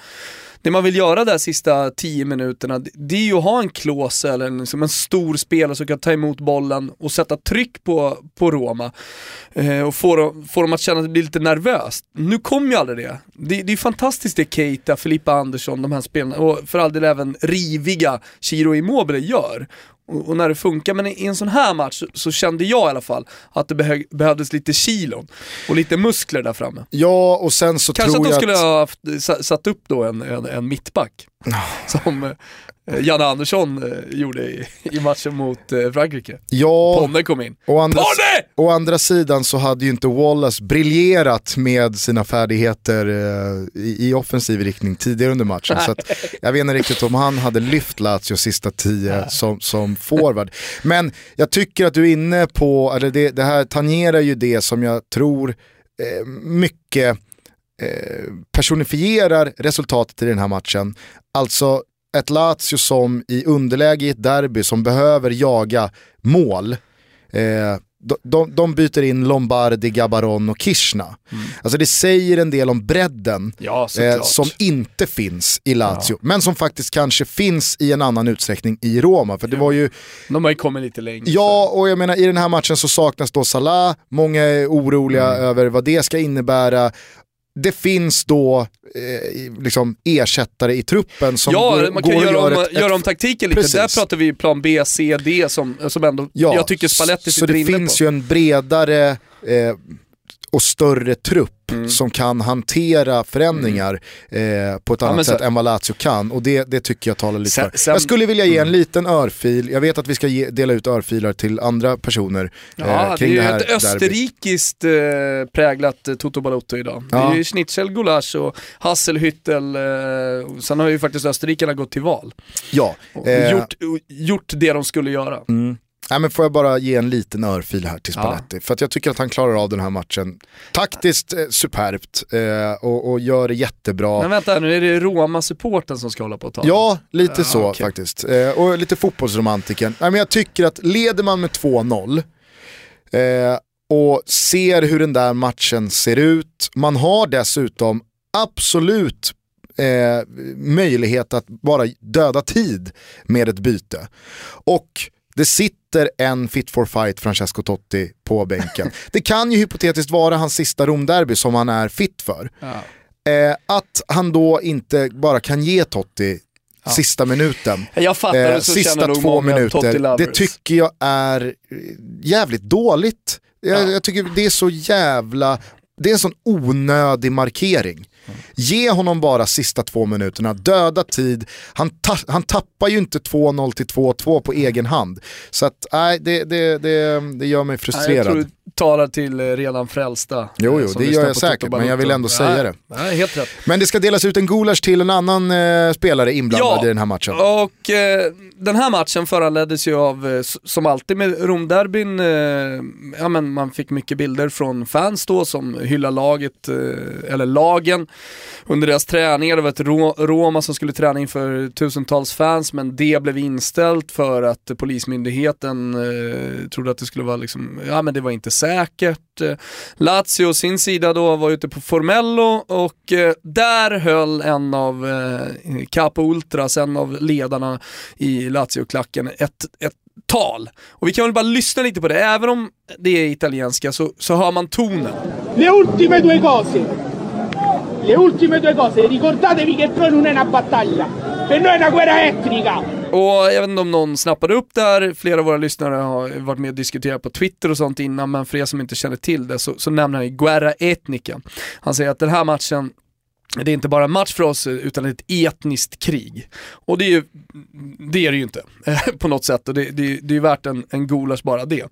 det man vill göra de sista tio minuterna, det är ju att ha en klåse eller en, liksom en stor spelare som kan ta emot bollen och sätta tryck på, på Roma. Eh, och få dem, få dem att känna att det blir lite nervöst. Nu kommer ju aldrig det. Det, det är fantastiskt det Keita, Filippa Andersson, de här spelarna och för all del även riviga Chiro Immobile gör och, när det funkar. Men i en sån här match så, så kände jag i alla fall att det behö, behövdes lite kilon och lite muskler där framme. Ja, och sen så Kanske tror jag att... Kanske att de skulle ha satt upp då en, en, en mittback. Som eh, Janne Andersson eh, gjorde i, i, matchen mot eh, Frankrike. Ja, Ponne kom in. Å andra, Ponne! å andra sidan så hade ju inte Wallace briljerat med sina färdigheter i, i, offensiv riktning tidigare under matchen. så jag vet inte riktigt om han hade lyft Lazio sista tio som, som forward. Men jag tycker att du är inne på, eller det, det här tangerar ju det som jag tror mycket personifierar resultatet i den här matchen. Alltså ett Lazio som i underläge i ett derby som behöver jaga mål. Eh, de, de, byter in Lombardi, Gabaron och Kishna. Mm. Alltså det säger en del om bredden ja, eh, som inte finns i Lazio, ja. men som faktiskt kanske finns i en annan utsträckning i Roma. För det jo. var ju... De har ju kommit lite längre. Ja, och jag menar i den här matchen så saknas då Salah, många är oroliga mm. över vad det ska innebära det finns då eh, liksom ersättare i truppen som ja, går, man kan går göra, om, ett, göra om taktiken lite. Precis. Där pratar vi plan B, C, D som, som ändå, ja, jag tycker Spalletti sitter inne på. Så det finns ju en bredare eh, och större trupp mm. som kan hantera förändringar mm. eh, på ett annat ja, sätt än vad Lazio kan. Och det, det tycker jag talar lite sen, för. Sen, jag skulle vilja ge en mm. liten örfil, jag vet att vi ska ge, dela ut örfilar till andra personer ja, eh, kring det, är det här ett österrikiskt eh, präglat eh, Toto Balotto idag. Ja. Det är ju schnitzel, gulasch och hasselhüttel. Eh, sen har ju faktiskt österrikarna gått till val. Ja. Och gjort, gjort det de skulle göra. Mm. Nej, men får jag bara ge en liten örfil här till Spalletti. Ja. För att jag tycker att han klarar av den här matchen taktiskt eh, superbt eh, och, och, gör det jättebra. Men vänta nu, är det Roma-supporten som ska hålla på att ta? Ja, lite ja, så okay. faktiskt. Eh, och lite fotbollsromantiken. Nej, men jag tycker att leder man med 2-0 eh, och ser hur den där matchen ser ut, man har dessutom absolut eh, möjlighet att bara döda tid med ett byte. Och det sitter en fit for fight Francesco Totti på bänken. det kan ju hypotetiskt vara hans sista Romderby som han är fit för. Ja. Eh, att han då inte bara kan ge Totti ja. sista minuten, jag fattar, eh, sista två minuter, det tycker jag är jävligt dåligt. Jag, ja. jag tycker det är så jävla, det är en sån onödig markering. Ge honom bara sista två minuterna, döda tid. Han, ta han tappar ju inte 2-0 till 2-2 på egen hand. Så att, nej, det, det, det, det gör mig frustrerad talar till eh, redan frälsta. Jo, jo, det gör jag säkert, men jag vill ändå säga det. Nej, helt rätt. Men det ska delas ut en gulasch till en annan eh, spelare inblandad ja, i den här matchen. och eh, den här matchen föranleddes ju av, eh, som alltid med Romderbyn, eh, ja men man fick mycket bilder från fans då som hyllar laget, eh, eller lagen, under deras träningar. Det var ett Roma som skulle träna inför tusentals fans, men det blev inställt för att Polismyndigheten eh, trodde att det skulle vara liksom, ja men det var inte säkert. Lazio Lazio sin sida då var ute på Formello och eh, där höll en av eh, Capo Ultras, en av ledarna i Lazio-klacken, ett, ett tal. Och vi kan väl bara lyssna lite på det, även om det är italienska så, så hör man tonen. Le ultime due cose. Le ultime due cose. Ricordatevi che poi non è una battaglia. Per noi è una guerra etnica. Och jag vet inte om någon snappade upp det här, flera av våra lyssnare har varit med och diskuterat på Twitter och sånt innan, men för er som inte känner till det så, så nämner han ju Guerra Etnica. Han säger att den här matchen det är inte bara en match för oss utan ett etniskt krig. Och det är, ju, det, är det ju inte på något sätt och det, det, det är värt en, en gulasch bara det.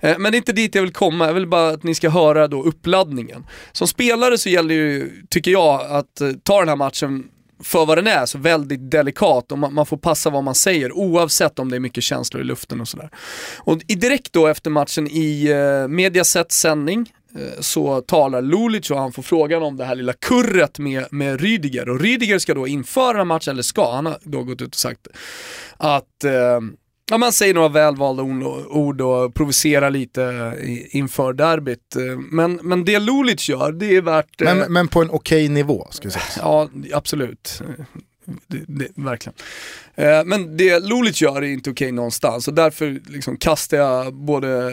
Eh, men det är inte dit jag vill komma, jag vill bara att ni ska höra då uppladdningen. Som spelare så gäller ju, tycker jag, att eh, ta den här matchen för vad den är, så väldigt delikat och man, man, får passa vad man säger oavsett om det är mycket känslor i luften och sådär. Och direkt då efter matchen i eh, Mediasets sändning så talar Lulic och han får frågan om det här lilla kurret med, med Rydiger och Rydiger ska då inför den här matchen, eller ska, han har då gått ut och sagt att eh, Ja, man säger några välvalda ord och provocerar lite inför derbyt. Men, men det Lulic gör, det är värt... Men, men på en okej okay nivå, ska säga. Ja, absolut. Det, det, verkligen. Eh, men det Lulic gör är inte okej okay någonstans och därför liksom kastar jag både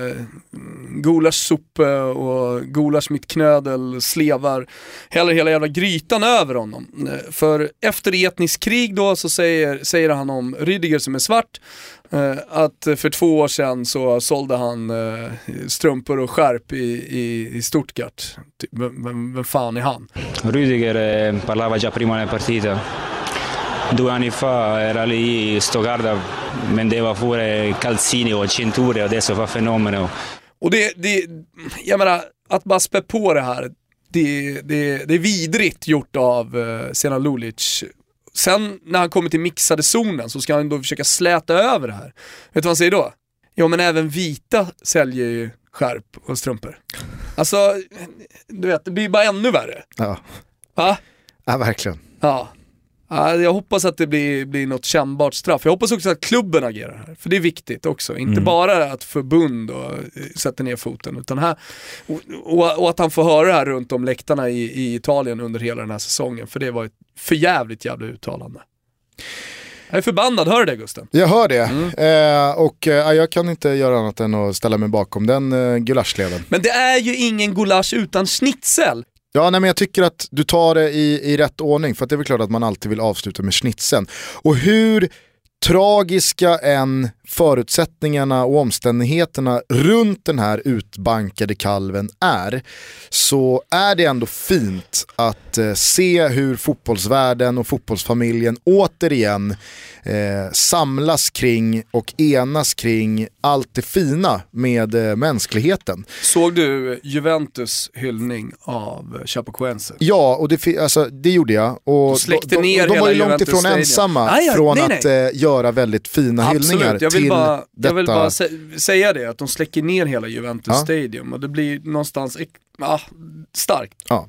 Gulas gulasch och Gulas mitt knödel, slevar, hela, hela jävla grytan över honom. Eh, för efter etnisk krig då så säger, säger han om Rydiger som är svart, eh, att för två år sedan så sålde han eh, strumpor och skärp i, i, i Stuttgart. Typ, vem, vem fan är han? Rydiger eh, parlava già prima nel partita due anni fa era lì Stoccarda, vendeva pure calzini och cinture adesso fa fenomeno. Och det, det, jag menar, att bara spä på det här, det, det, det är vidrigt gjort av uh, Sena Lulic. Sen när han kommer till mixade zonen så ska han då försöka släta över det här. Vet du vad han säger då? Ja men även vita säljer ju skärp och strumpor. Alltså, du vet, det blir bara ännu värre. Ja. Va? Ja, verkligen. Ja. Jag hoppas att det blir, blir något kännbart straff. Jag hoppas också att klubben agerar här, för det är viktigt också. Inte mm. bara att förbund och eh, sätter ner foten, utan här, och, och, och, att han får höra det här runt om läktarna i, i Italien under hela den här säsongen, för det var ett förjävligt jävla uttalande. Jag är förbannad, hör du det Gusten? Jag hör det, mm. eh, och eh, jag kan inte göra annat än att ställa mig bakom den eh, gulaschleden. Men det är ju ingen gulasch utan schnitzel. Ja, nej, men jag tycker att du tar det i, i rätt ordning, för det är väl klart att man alltid vill avsluta med schnitzeln. Och hur tragiska än förutsättningarna och omständigheterna runt den här utbankade kalven är, så är det ändå fint att eh, se hur fotbollsvärlden och fotbollsfamiljen återigen eh, samlas kring och enas kring allt det fina med eh, mänskligheten. Såg du Juventus hyllning av Chapecoense? Ja, och det, alltså, det gjorde jag. Och de, de, ner de, de var ju långt ifrån ensamma ah, ja, från nej, att nej. Eh, göra väldigt fina Absolut. hyllningar vill bara, detta. Jag vill bara säga det, att de släcker ner hela Juventus ja. Stadium och det blir någonstans Ja, starkt. Ja.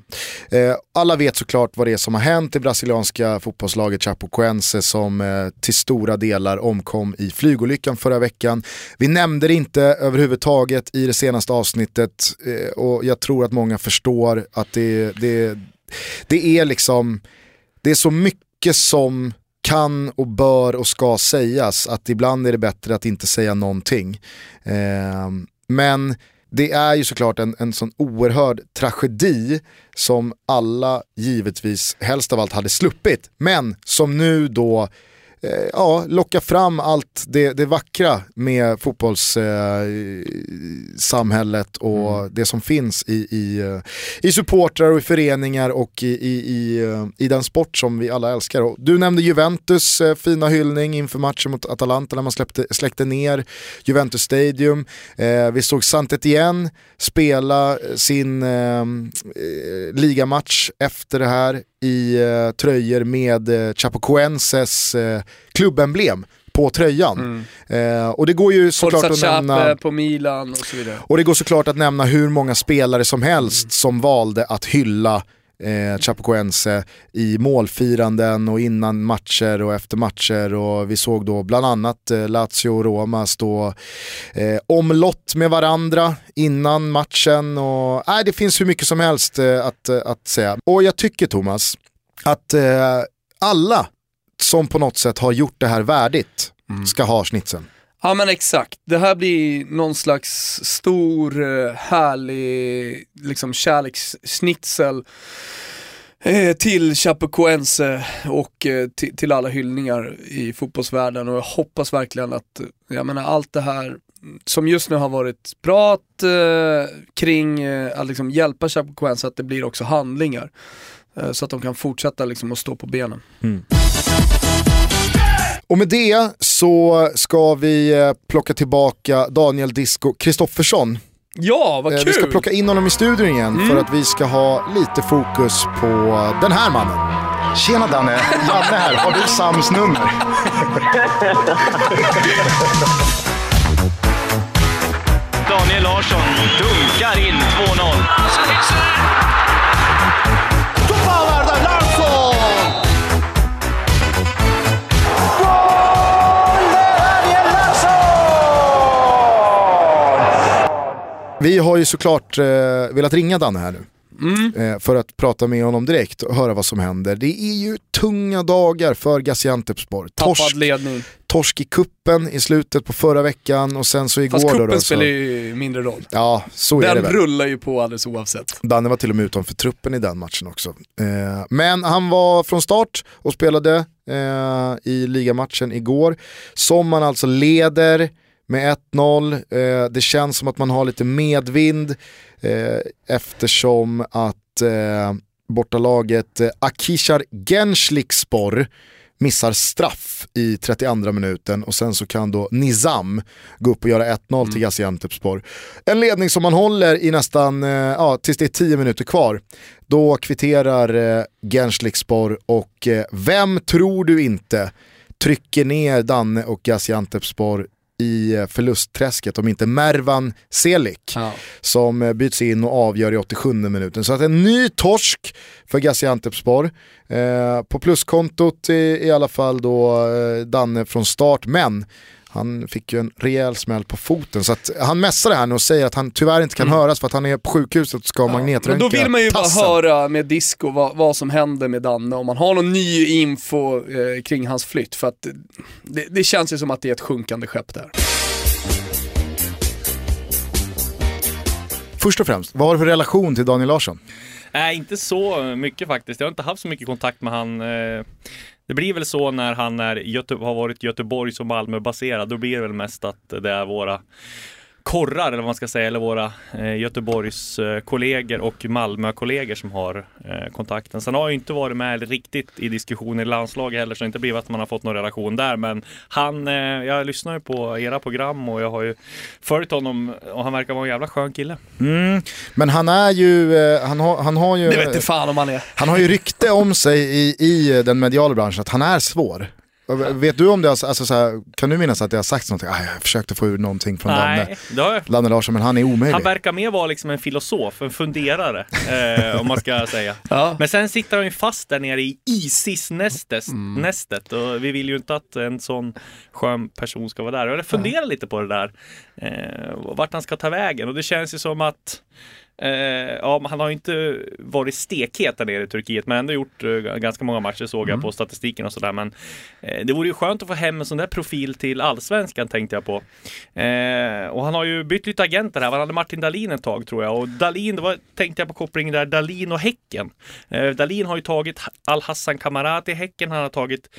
Eh, alla vet såklart vad det är som har hänt i brasilianska fotbollslaget Chapecoense som eh, till stora delar omkom i flygolyckan förra veckan. Vi nämnde det inte överhuvudtaget i det senaste avsnittet eh, och jag tror att många förstår att det, det, det är liksom, det är så mycket som kan och bör och ska sägas att ibland är det bättre att inte säga någonting. Eh, men det är ju såklart en, en sån oerhörd tragedi som alla givetvis helst av allt hade sluppit, men som nu då eh, ja, locka fram allt det, det vackra med fotbollssamhället eh, och mm. det som finns i, i, eh, i supportrar och i föreningar och i, i, i, eh, i den sport som vi alla älskar. Och du nämnde Juventus eh, fina hyllning inför matchen mot Atalanta när man släppte, släckte ner Juventus Stadium. Eh, vi såg Saint-Étienne spela sin eh, ligamatch efter det här i eh, tröjor med eh, Chapecoenses eh, klubbemblem på tröjan. Mm. Eh, och det går ju såklart att nämna... på Milan och så vidare. Och det går såklart att nämna hur många spelare som helst mm. som valde att hylla eh, Chapecoense i målfiranden och innan matcher och efter matcher och vi såg då bland annat eh, Lazio och Roma stå eh, omlott med varandra innan matchen och nej, det finns hur mycket som helst eh, att, eh, att säga. Och jag tycker Thomas att eh, alla som på något sätt har gjort det här värdigt mm. ska ha snitsen. Ja men exakt, det här blir någon slags stor eh, härlig liksom kärlekssnitzel eh, till Chapecoense och eh, till, alla hyllningar i fotbollsvärlden och jag hoppas verkligen att, eh, jag menar allt det här som just nu har varit prat eh, kring att liksom hjälpa Chapecoense, att det blir också handlingar. så att de kan fortsätta liksom att stå på benen. Mm. Och med det så ska vi eh, plocka tillbaka Daniel Disco Kristoffersson. Ja, vad kul! Eh, vi ska plocka in honom i studion igen mm. för att vi ska ha lite fokus på den här mannen. Tjena Danne, Janne här. Har du Sams nummer? Daniel Larsson dunkar in 2-0. Vi har ju såklart eh, velat ringa Danne här nu. mm. eh, för att prata med honom direkt och höra vad som händer. Det är ju tunga dagar för Gaziantepspor. Torsk, ledning. torsk i kuppen i slutet på förra veckan och sen så igår Fast kuppen då, spelar ju mindre roll. Ja, så den är det väl. rullar ju på alldeles oavsett. Danne var till och med utanför truppen i den matchen också. Eh, men han var från start och spelade eh, i ligamatchen igår. Som man alltså leder med 1-0. Eh, det känns som att man har lite medvind eh, eftersom att eh, bortalaget eh, Akishar Genschlikspor missar straff i 32 minuten och sen så kan då Nizam gå upp och göra 1-0 mm. till Gaziantepspor. En ledning som man håller i nästan, eh, ja tills det är 10 minuter kvar. Då kvitterar eh, Genschlikspor och eh, vem tror du inte trycker ner Danne och Gaziantepspor i förlustträsket om inte Mervan Selik ja. som eh, byts in och avgör i 87 minuten. Så att en ny torsk för Gaziantepspor. Eh, på pluskontot i, i alla fall då eh, Danne från start, men han fick ju en rejäl smäll på foten. Så att han mässar det här nu och säger att han tyvärr inte kan mm. höras för att han är på sjukhuset och ska ja, magnetröntga Men då vill man ju tassen. bara höra med disco vad, vad, som händer med Danne, om man har någon ny info eh, kring hans flytt. För att det, det känns ju som att det är ett sjunkande skepp där. Först och främst, vad har du för relation till Daniel Larsson? Nej, inte så mycket faktiskt. Jag har inte haft så mycket kontakt med han. Det blir väl så när han är Göte har varit Göteborgs och Malmö baserad. Då blir det väl mest att det är våra korrar eller vad man ska säga, eller våra eh, Göteborgs eh, kollegor och Malmö kollegor som har eh, kontakten. Sen har jag inte varit med riktigt i diskussioner i landslaget heller, så det har inte blivit att man har fått någon relation där. Men han, eh, jag lyssnar ju på era program och jag har ju följt honom och han verkar vara en jävla skön kille. Mm. Men han är ju, eh, han har, han har ju... Det vet inte fan om han är. Han har ju rykte om sig i, i den mediala branschen att han är svår. Vet du om det, alltså, alltså, så här, kan du minnas att det har sagts någonting? Ah, jag försökte få ur någonting från Nej, Danne, Danne Larsson, men han är omöjlig. Han verkar mer vara liksom en filosof, en funderare, eh, om man ska säga. Ja. Men sen sitter han ju fast där nere i Isis-nästet, mm. nästet, och vi vill ju inte att en sån skön person ska vara där. Jag funderar ja. lite på det där, eh, vart han ska ta vägen, och det känns ju som att ja, han har inte varit stekhet där nere i Turkiet, men ändå gjort eh, ganska många matcher såg jag mm. på statistiken och sådär. Men eh, det vore ju skönt att få hem en sån där profil till allsvenskan tänkte jag på. Eh, och han har ju bytt lite agenter här. Han hade Martin Dahlin ett tag tror jag. Och Dahlin, då tänkte jag på kopplingen där, Dahlin och Häcken. Eh, Dahlin har ju tagit Al-Hassan Kamarat i Häcken. Han har tagit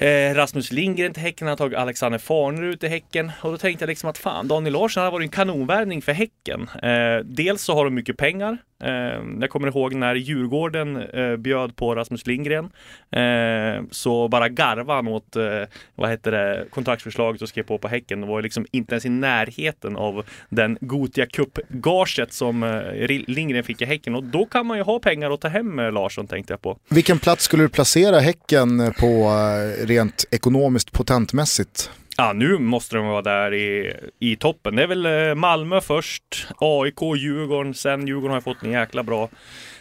Eh, Rasmus Lindgren till Häcken, han har tagit Alexander Farnerud till Häcken. Och då tänkte jag liksom att fan, Daniel Larsson har varit en kanonvärvning för Häcken. Eh, dels så har de mycket pengar. Eh, jag kommer ihåg när Djurgården eh, bjöd på Rasmus Lindgren. Eh, så bara garvade han åt, eh, vad heter det, kontraktsförslaget och skrev på på Häcken. Det var liksom inte ens i närheten av den Gotia Cup-gaget som eh, Lindgren fick i Häcken. Och då kan man ju ha pengar att ta hem eh, Larsson tänkte jag på. Vilken plats skulle du placera Häcken på eh, rent ekonomiskt potentmässigt? Ja, nu måste de vara där i, i toppen. Det är väl eh, Malmö först, AIK, Djurgården, sen Djurgården har fått en jäkla bra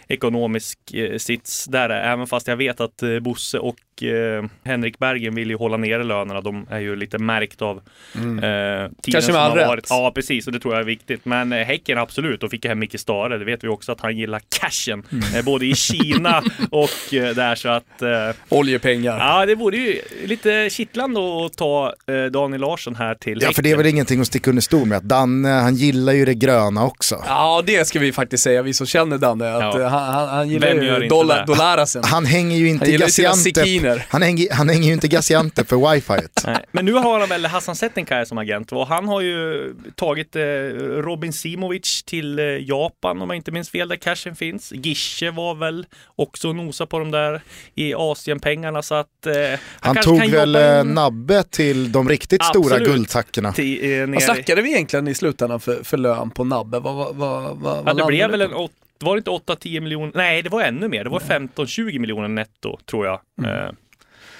ekonomisk eh, sits där. Även fast jag vet att eh, Bosse och eh, Henrik Bergen vill ju hålla nere lönerna. De är ju lite märkt av mm. eh, tiden Kanske med all rätt. Ja, precis. Och det tror jag är viktigt. Men eh, Häcken absolut. Och fick hem Micke Stare. Det vet vi också att han gillar cashen. Mm. Eh, både i Kina och eh, där så att... Eh, Oljepengar. Ja, det vore ju lite kittlande att ta eh, Daniel Larsson här till Ja, Häcken. för det är väl ingenting att sticka under stol med. Att Danne, han gillar ju det gröna också. Ja, det ska vi faktiskt säga, vi som känner Danne. Att, ja. han, han, han gillar ju dollar, dollarasen. Han hänger ju inte Gaziantep han hänger, han hänger ju inte Gaziantep för wifi. Men nu har han väl Hassan Settenkaj som agent och han har ju tagit eh, Robin Simovic till eh, Japan om jag inte minns fel där cashen finns. Gische var väl också nosa på de där i Asienpengarna så att eh, han, han tog väl en... Eh, Nabbe till de riktigt Absolut. stora guldtackorna. Till, eh, vad snackade vi egentligen i slutändan för, för lön på Nabbe? Vad, vad, vad, vad ja, det blev väl en var det inte 8-10 miljoner? Nej, det var ännu mer. Det var 15-20 miljoner netto tror jag. Mm. Eh,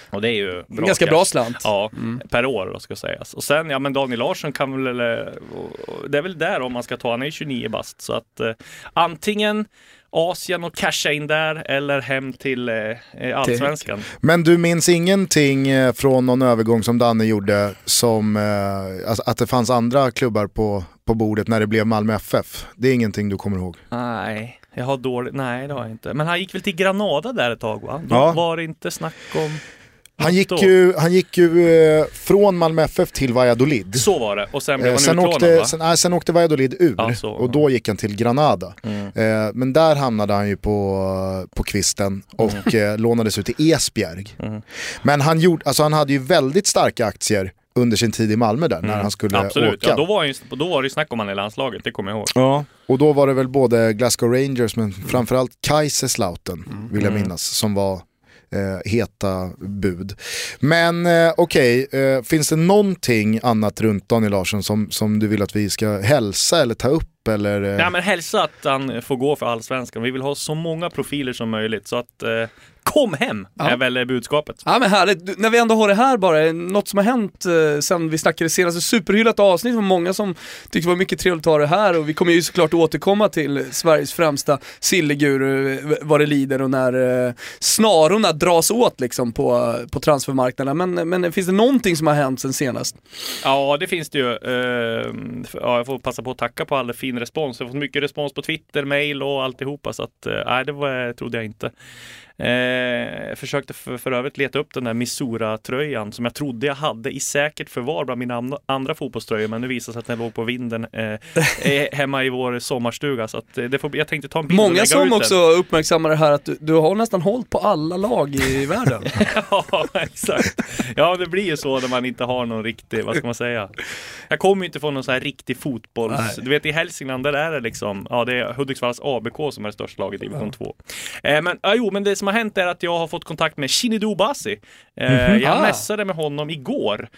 och det är ju bra Ganska cash. bra slant. Ja, mm. per år då ska sägas. Och sen, ja men Daniel Larsson kan väl, det är väl där om man ska ta, han är 29 bast. Så att eh, antingen Asien och casha in där eller hem till eh, allsvenskan. Men du minns ingenting eh, från någon övergång som Danne gjorde som eh, alltså att det fanns andra klubbar på, på bordet när det blev Malmö FF? Det är ingenting du kommer ihåg? Nej, Jag har dåligt, nej det har jag inte. Men han gick väl till Granada där ett tag va? Då ja. var det inte snack om han gick, ju, han gick ju eh, från Malmö FF till Valladolid. Så var det, och sen blev eh, han sen utlånad åkte, va? Sen, nej, sen åkte Valladolid ur ja, så, och då gick han till Granada. Mm. Eh, men där hamnade han ju på, på kvisten och mm. eh, lånades ut till Esbjerg. Mm. Men han, gjorde, alltså, han hade ju väldigt starka aktier under sin tid i Malmö där, när mm. han skulle Absolut. åka. Ja, då, var ju, då var det ju snack om han i landslaget, det kommer jag ihåg. Ja, och då var det väl både Glasgow Rangers men framförallt Kaiserslautern, mm. vill jag mm. minnas, som var eh, heta bud. Men eh, okej, okay, eh, finns det någonting annat runt Daniel Larsson som, som du vill att vi ska hälsa eller ta upp? Eller, eh? Ja, men hälsa att han får gå för allsvenskan. Vi vill ha så många profiler som möjligt. Så att eh, Kom hem, ja. är väl budskapet. Ja men härligt. När vi ändå har det här bara, något som har hänt eh, sen vi snackade senaste superhyllat avsnitt var många som tyckte det var mycket trevligt att ha det här och vi kommer ju såklart återkomma till Sveriges främsta silleguru eh, vad det lider och när eh, snarorna dras åt liksom på, på transfermarknaden. Men, men finns det någonting som har hänt sen senast? Ja det finns det ju. Uh, ja, jag får passa på att tacka på all fin respons. Jag har fått mycket respons på Twitter, mail och alltihopa så att, eh, nej det var, trodde jag inte. Eh, försökte för, för övrigt leta upp den där Missoura-tröjan som jag trodde jag hade i säkert förvar bland mina andra, fotbollströjor men nu visade sig att den låg på vinden eh, eh, hemma i vår sommarstuga så att eh, det får, jag tänkte ta en bild Många som också uppmärksammar det här att du, du, har nästan hållit på alla lag i världen. ja, exakt. Ja, det blir ju så när man inte har någon riktig, vad ska man säga? Jag kommer ju inte få någon så här riktig fotbolls... Nej. Du vet i Hälsingland där är det liksom, ja det är Hudiksvalls ABK som är det största laget i division 2. Eh, men, ja, jo, men det som har hänt är att jag har fått kontakt med Shinidu Basi. Eh, mm -hmm. Jag ah. messade med honom igår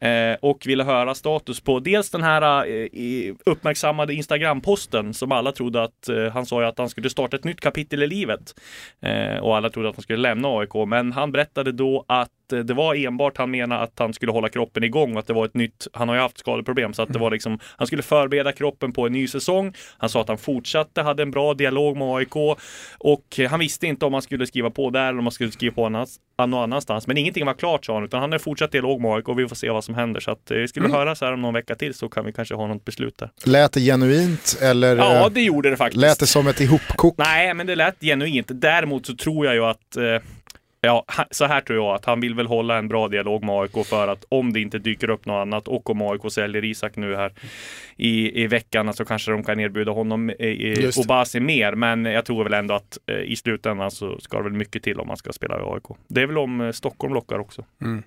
eh, och ville höra status på dels den här eh, uppmärksammade Instagram-posten som alla trodde att eh, han sa att han skulle starta ett nytt kapitel i livet eh, och alla trodde att han skulle lämna AIK. Men han berättade då att Eh, det var enbart han menade att han skulle hålla kroppen igång och att det var ett nytt, han har ju haft skadeproblem så att det var liksom, han skulle förbereda kroppen på en ny säsong. Han sa att han fortsatte, hade en bra dialog med AIK och han visste inte om han skulle skriva på där eller om han skulle skriva på någon annanstans. Men ingenting var klart sa han, utan han har fortsatt dialog med AIK och vi får se vad som händer. Så att eh, vi skulle mm. höra så här om någon vecka till så kan vi kanske ha något beslut där. Lät det genuint eller? Ja, det gjorde det faktiskt. Lät det som ett ihopkok? Nej, men det lät genuint. Däremot så tror jag ju att eh, Ja, så här tror jag att han vill väl hålla en bra dialog med AIK för att om det inte dyker upp något annat och om AIK säljer Isak nu här i, i veckan så kanske de kan erbjuda honom i, Obasi mer. Men jag tror väl ändå att eh, i slutändan så ska det väl mycket till om man ska spela i AIK. Det är väl om eh, Stockholm lockar också. Mm.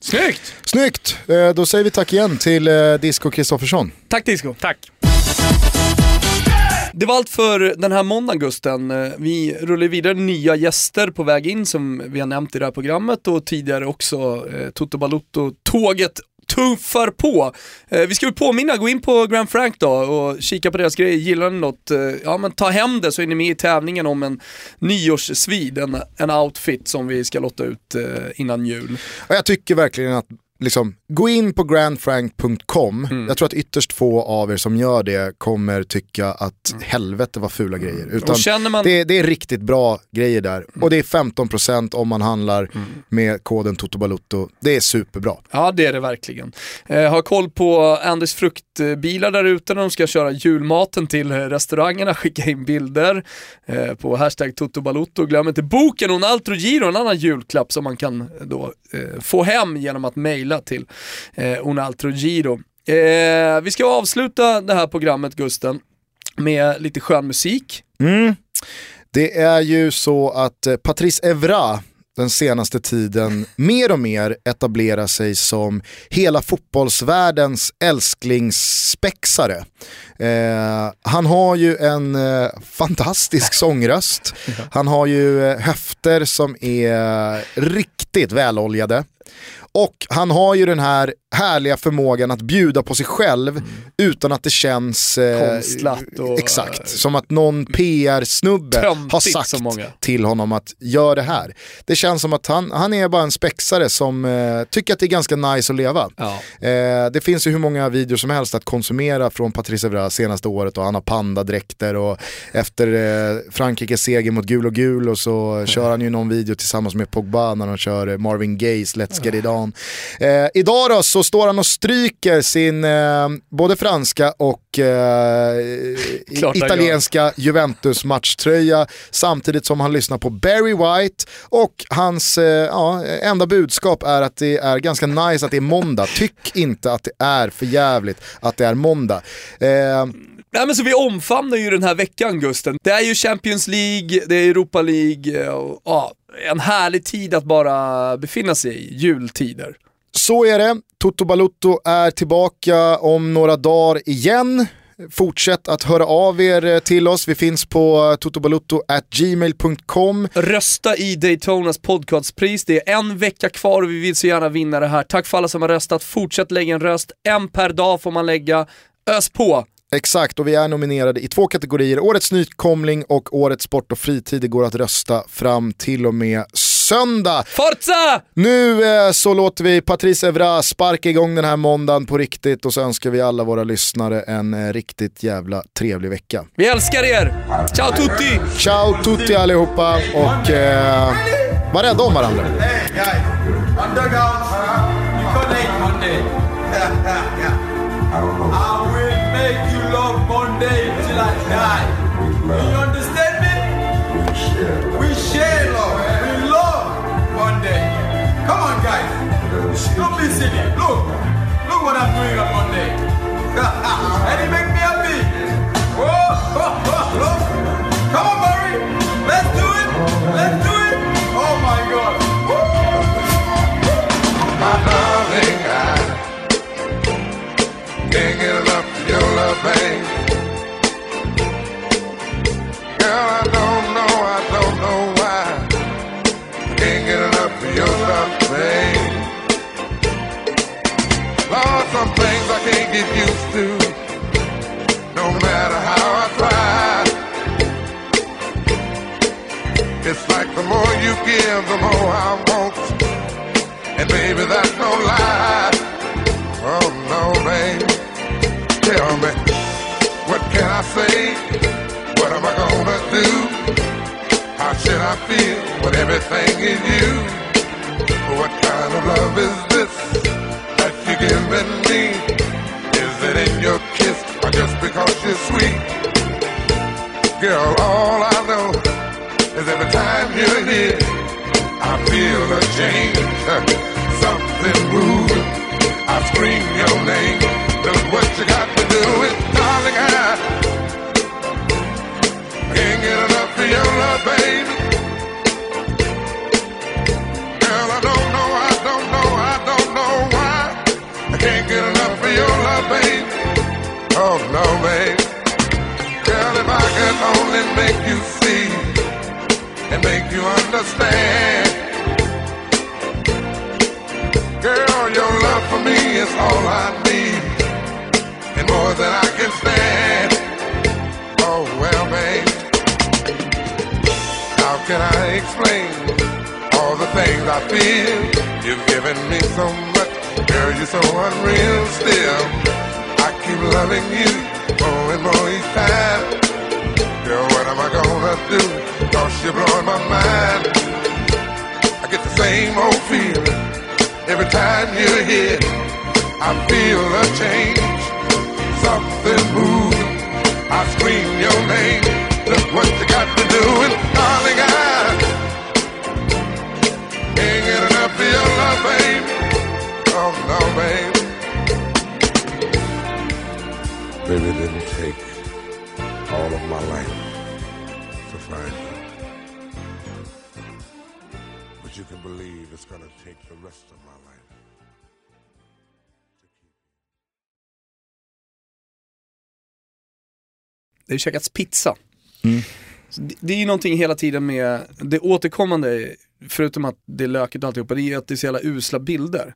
Snyggt! Snyggt! Eh, då säger vi tack igen till Disco Kristoffersson. Tack Disco! Tack! Det var allt för den här måndagen Gusten. Eh, vi rullar vidare nya gäster på väg in som vi har nämnt i det här programmet och tidigare också eh, Toto Balutto-tåget tuffar på. Eh, vi ska väl påminna, gå in på Grand Frank då och kika på deras grejer. Gillar ni något, eh, ja men ta hem det så är ni med i tävlingen om en nyårssvid, en, en outfit som vi ska lotta ut eh, innan jul. Jag tycker verkligen att liksom, gå in på grandfrank.com. Mm. Jag tror att ytterst få av er som gör det kommer tycka att mm. helvete var fula mm. grejer. Utan man... det, det, är riktigt bra grejer där. Mm. Och det är 15% om man handlar mm. med koden TOTOBALUTTO. Det är superbra. Ja det är det verkligen. Eh, ha koll på Anders fruktbilar där ute när de ska köra julmaten till restaurangerna. Skicka in bilder eh, på hashtag TOTOBALUTTO. Glöm inte boken och en Altro Giro, en annan julklapp som man kan då eh, få hem genom att mejla till eh, Unaltro Giro. Eh, vi ska avsluta det här programmet Gusten med lite skön musik. Mm. Det är ju så att eh, Patrice Evra den senaste tiden mer och mer etablerar sig som hela fotbollsvärldens älsklingsspexare. Eh, han har ju en eh, fantastisk sångröst. Han har ju eh, höfter som är riktigt väloljade. Och han har ju den här härliga förmågan att bjuda på sig själv mm. utan att det känns... Eh, Konstlat och... Exakt, som att någon PR-snubbe har sagt till honom att gör det här. Det känns som att han, han är bara en spexare som eh, tycker att det är ganska nice att leva. Ja. Eh, det finns ju hur många videor som helst att konsumera från Patrice Evra senaste året och han har pandadräkter och efter eh, Frankrikes seger mot gul och gul och så kör han ju någon video tillsammans med Pogba när de kör Marvin Gayes Let's Get It On Jean. Eh, idag då så står han och stryker sin eh, både franska och eh, italienska Juventus matchtröja samtidigt som han lyssnar på Barry White och hans eh, ja, enda budskap är att det är ganska nice att det är måndag. Tyck inte att det är för jävligt att det är måndag. Eh, Nej, men så vi omfamnar ju den här veckan Gusten. Det är ju Champions League, det är Europa League och ja, en härlig tid att bara befinna sig i, jultider. Så är det. Toto Balutto är tillbaka om några dagar igen. Fortsätt att höra av er till oss. Vi finns på totobalutto.gmail.com. Rösta i Daytonas podcastpris. Det är en vecka kvar och vi vill så gärna vinna det här. Tack för alla som har röstat. Fortsätt lägga en röst. En per dag får man lägga. Ös på! Exakt, och vi är nominerade i två kategorier. Årets nykomling och Årets sport och fritid. Det går att rösta fram till och med söndag. Forza! Nu eh, så låter vi Patrice Evra sparka igång den här måndagen på riktigt och så önskar vi alla våra lyssnare en eh, riktigt jävla trevlig vecka. Vi älskar er! Ciao tutti! Ciao tutti allihopa och eh, var rädda om varandra. Monday till I die. You understand me? We share. We share love. We love Monday. Come on, guys. Don't be silly. Look. Look what I'm doing on Monday. and it make me happy. Oh, oh, oh, oh. Come on, Murray. Let's do it. Let's do it. Some things I can't get used to. No matter how I try. It's like the more you give, the more I want. And baby, that's no lie. Oh no, babe. Tell me, what can I say? What am I gonna do? How should I feel when everything is you? What kind of love is this giving me? Is it in your kiss or just because you're sweet? Girl, all I know is every time you're here, I feel a change, something moving. I scream your name. Look what you got to do it, darling. I can't get enough of your love, baby. Oh no, baby. Girl, if I could only make you see and make you understand. Girl, your love for me is all I need and more than I can stand. Oh well, babe. How can I explain all the things I feel? You've given me so much, girl, you're so unreal still. Keep loving you more and more each time. Girl, what am I gonna do? Cause you're blowing my mind. I get the same old feeling every time you're here. I feel a change, something moving. I scream your name. Look what you got to do, darling, I can't get enough of your love, babe. Oh no, babe. Baby, it didn't take all of my life to find you. But you can believe it's gonna take the rest of my life. Det har käkats pizza. Mm. Det, det är ju någonting hela tiden med, det återkommande, förutom att det är lökigt och alltihopa, det är att det är så jävla usla bilder.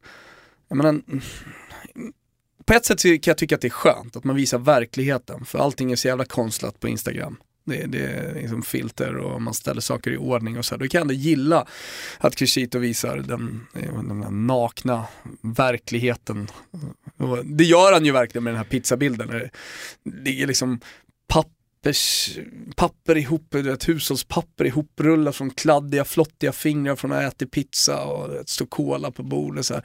Jag menar, på ett sätt kan jag tycka att det är skönt att man visar verkligheten, för allting är så jävla konstlat på Instagram. Det, det är liksom filter och man ställer saker i ordning och så. Då kan jag ändå gilla att Crescito visar den, den nakna verkligheten. Och det gör han ju verkligen med den här pizzabilden. Det ligger liksom pappers, papper ihop, du vet, hushållspapper ihoprullat från kladdiga, flottiga fingrar från att ha ätit pizza och det står cola på bordet. Så här.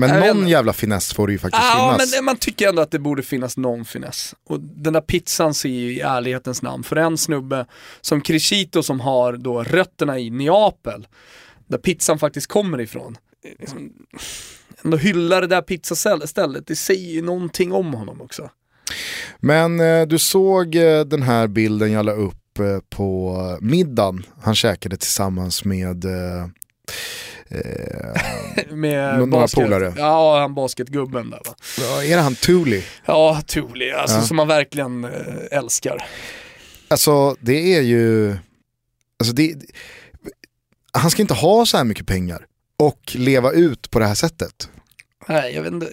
Men någon vet. jävla finess får det ju faktiskt ja, finnas. men man tycker ändå att det borde finnas någon finess. Och den där pizzan ser ju i ärlighetens namn, för en snubbe som Crescito som har då rötterna i Neapel, där pizzan faktiskt kommer ifrån. Liksom, ändå hyllar det där pizzastället, det säger ju någonting om honom också. Men eh, du såg eh, den här bilden jag la upp eh, på middagen han käkade tillsammans med eh, med några basket. polare. Ja, han basketgubben där va. Ja, är det han Thule? Ja, Thule, alltså ja. som man verkligen eh, älskar. Alltså det är ju, alltså det, han ska inte ha så här mycket pengar och leva ut på det här sättet. Nej, jag vet inte.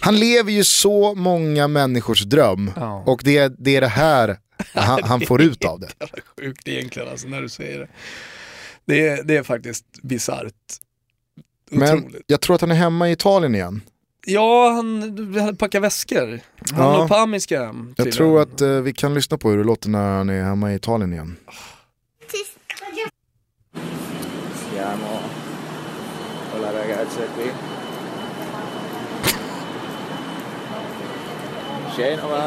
Han lever ju så många människors dröm ja. och det, det är det här han, han får ut av det. Det är sjukt egentligen alltså när du säger det. Det är, det är faktiskt bisarrt. Men jag tror att han är hemma i Italien igen. Ja, han packar väskor. Han ja. och Pami ska hem. Jag tror att uh, vi kan lyssna på hur det låter när han är hemma i Italien igen. Siamo con la ragazza qui. Genova.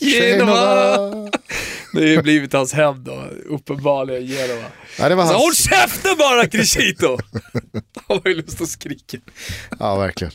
Genova! Det har ju blivit hans hem då, uppenbarligen Genova. Ja, det var hans... Håll käften bara Crescito! Han har ju lust att skrika. Ja, verkligen.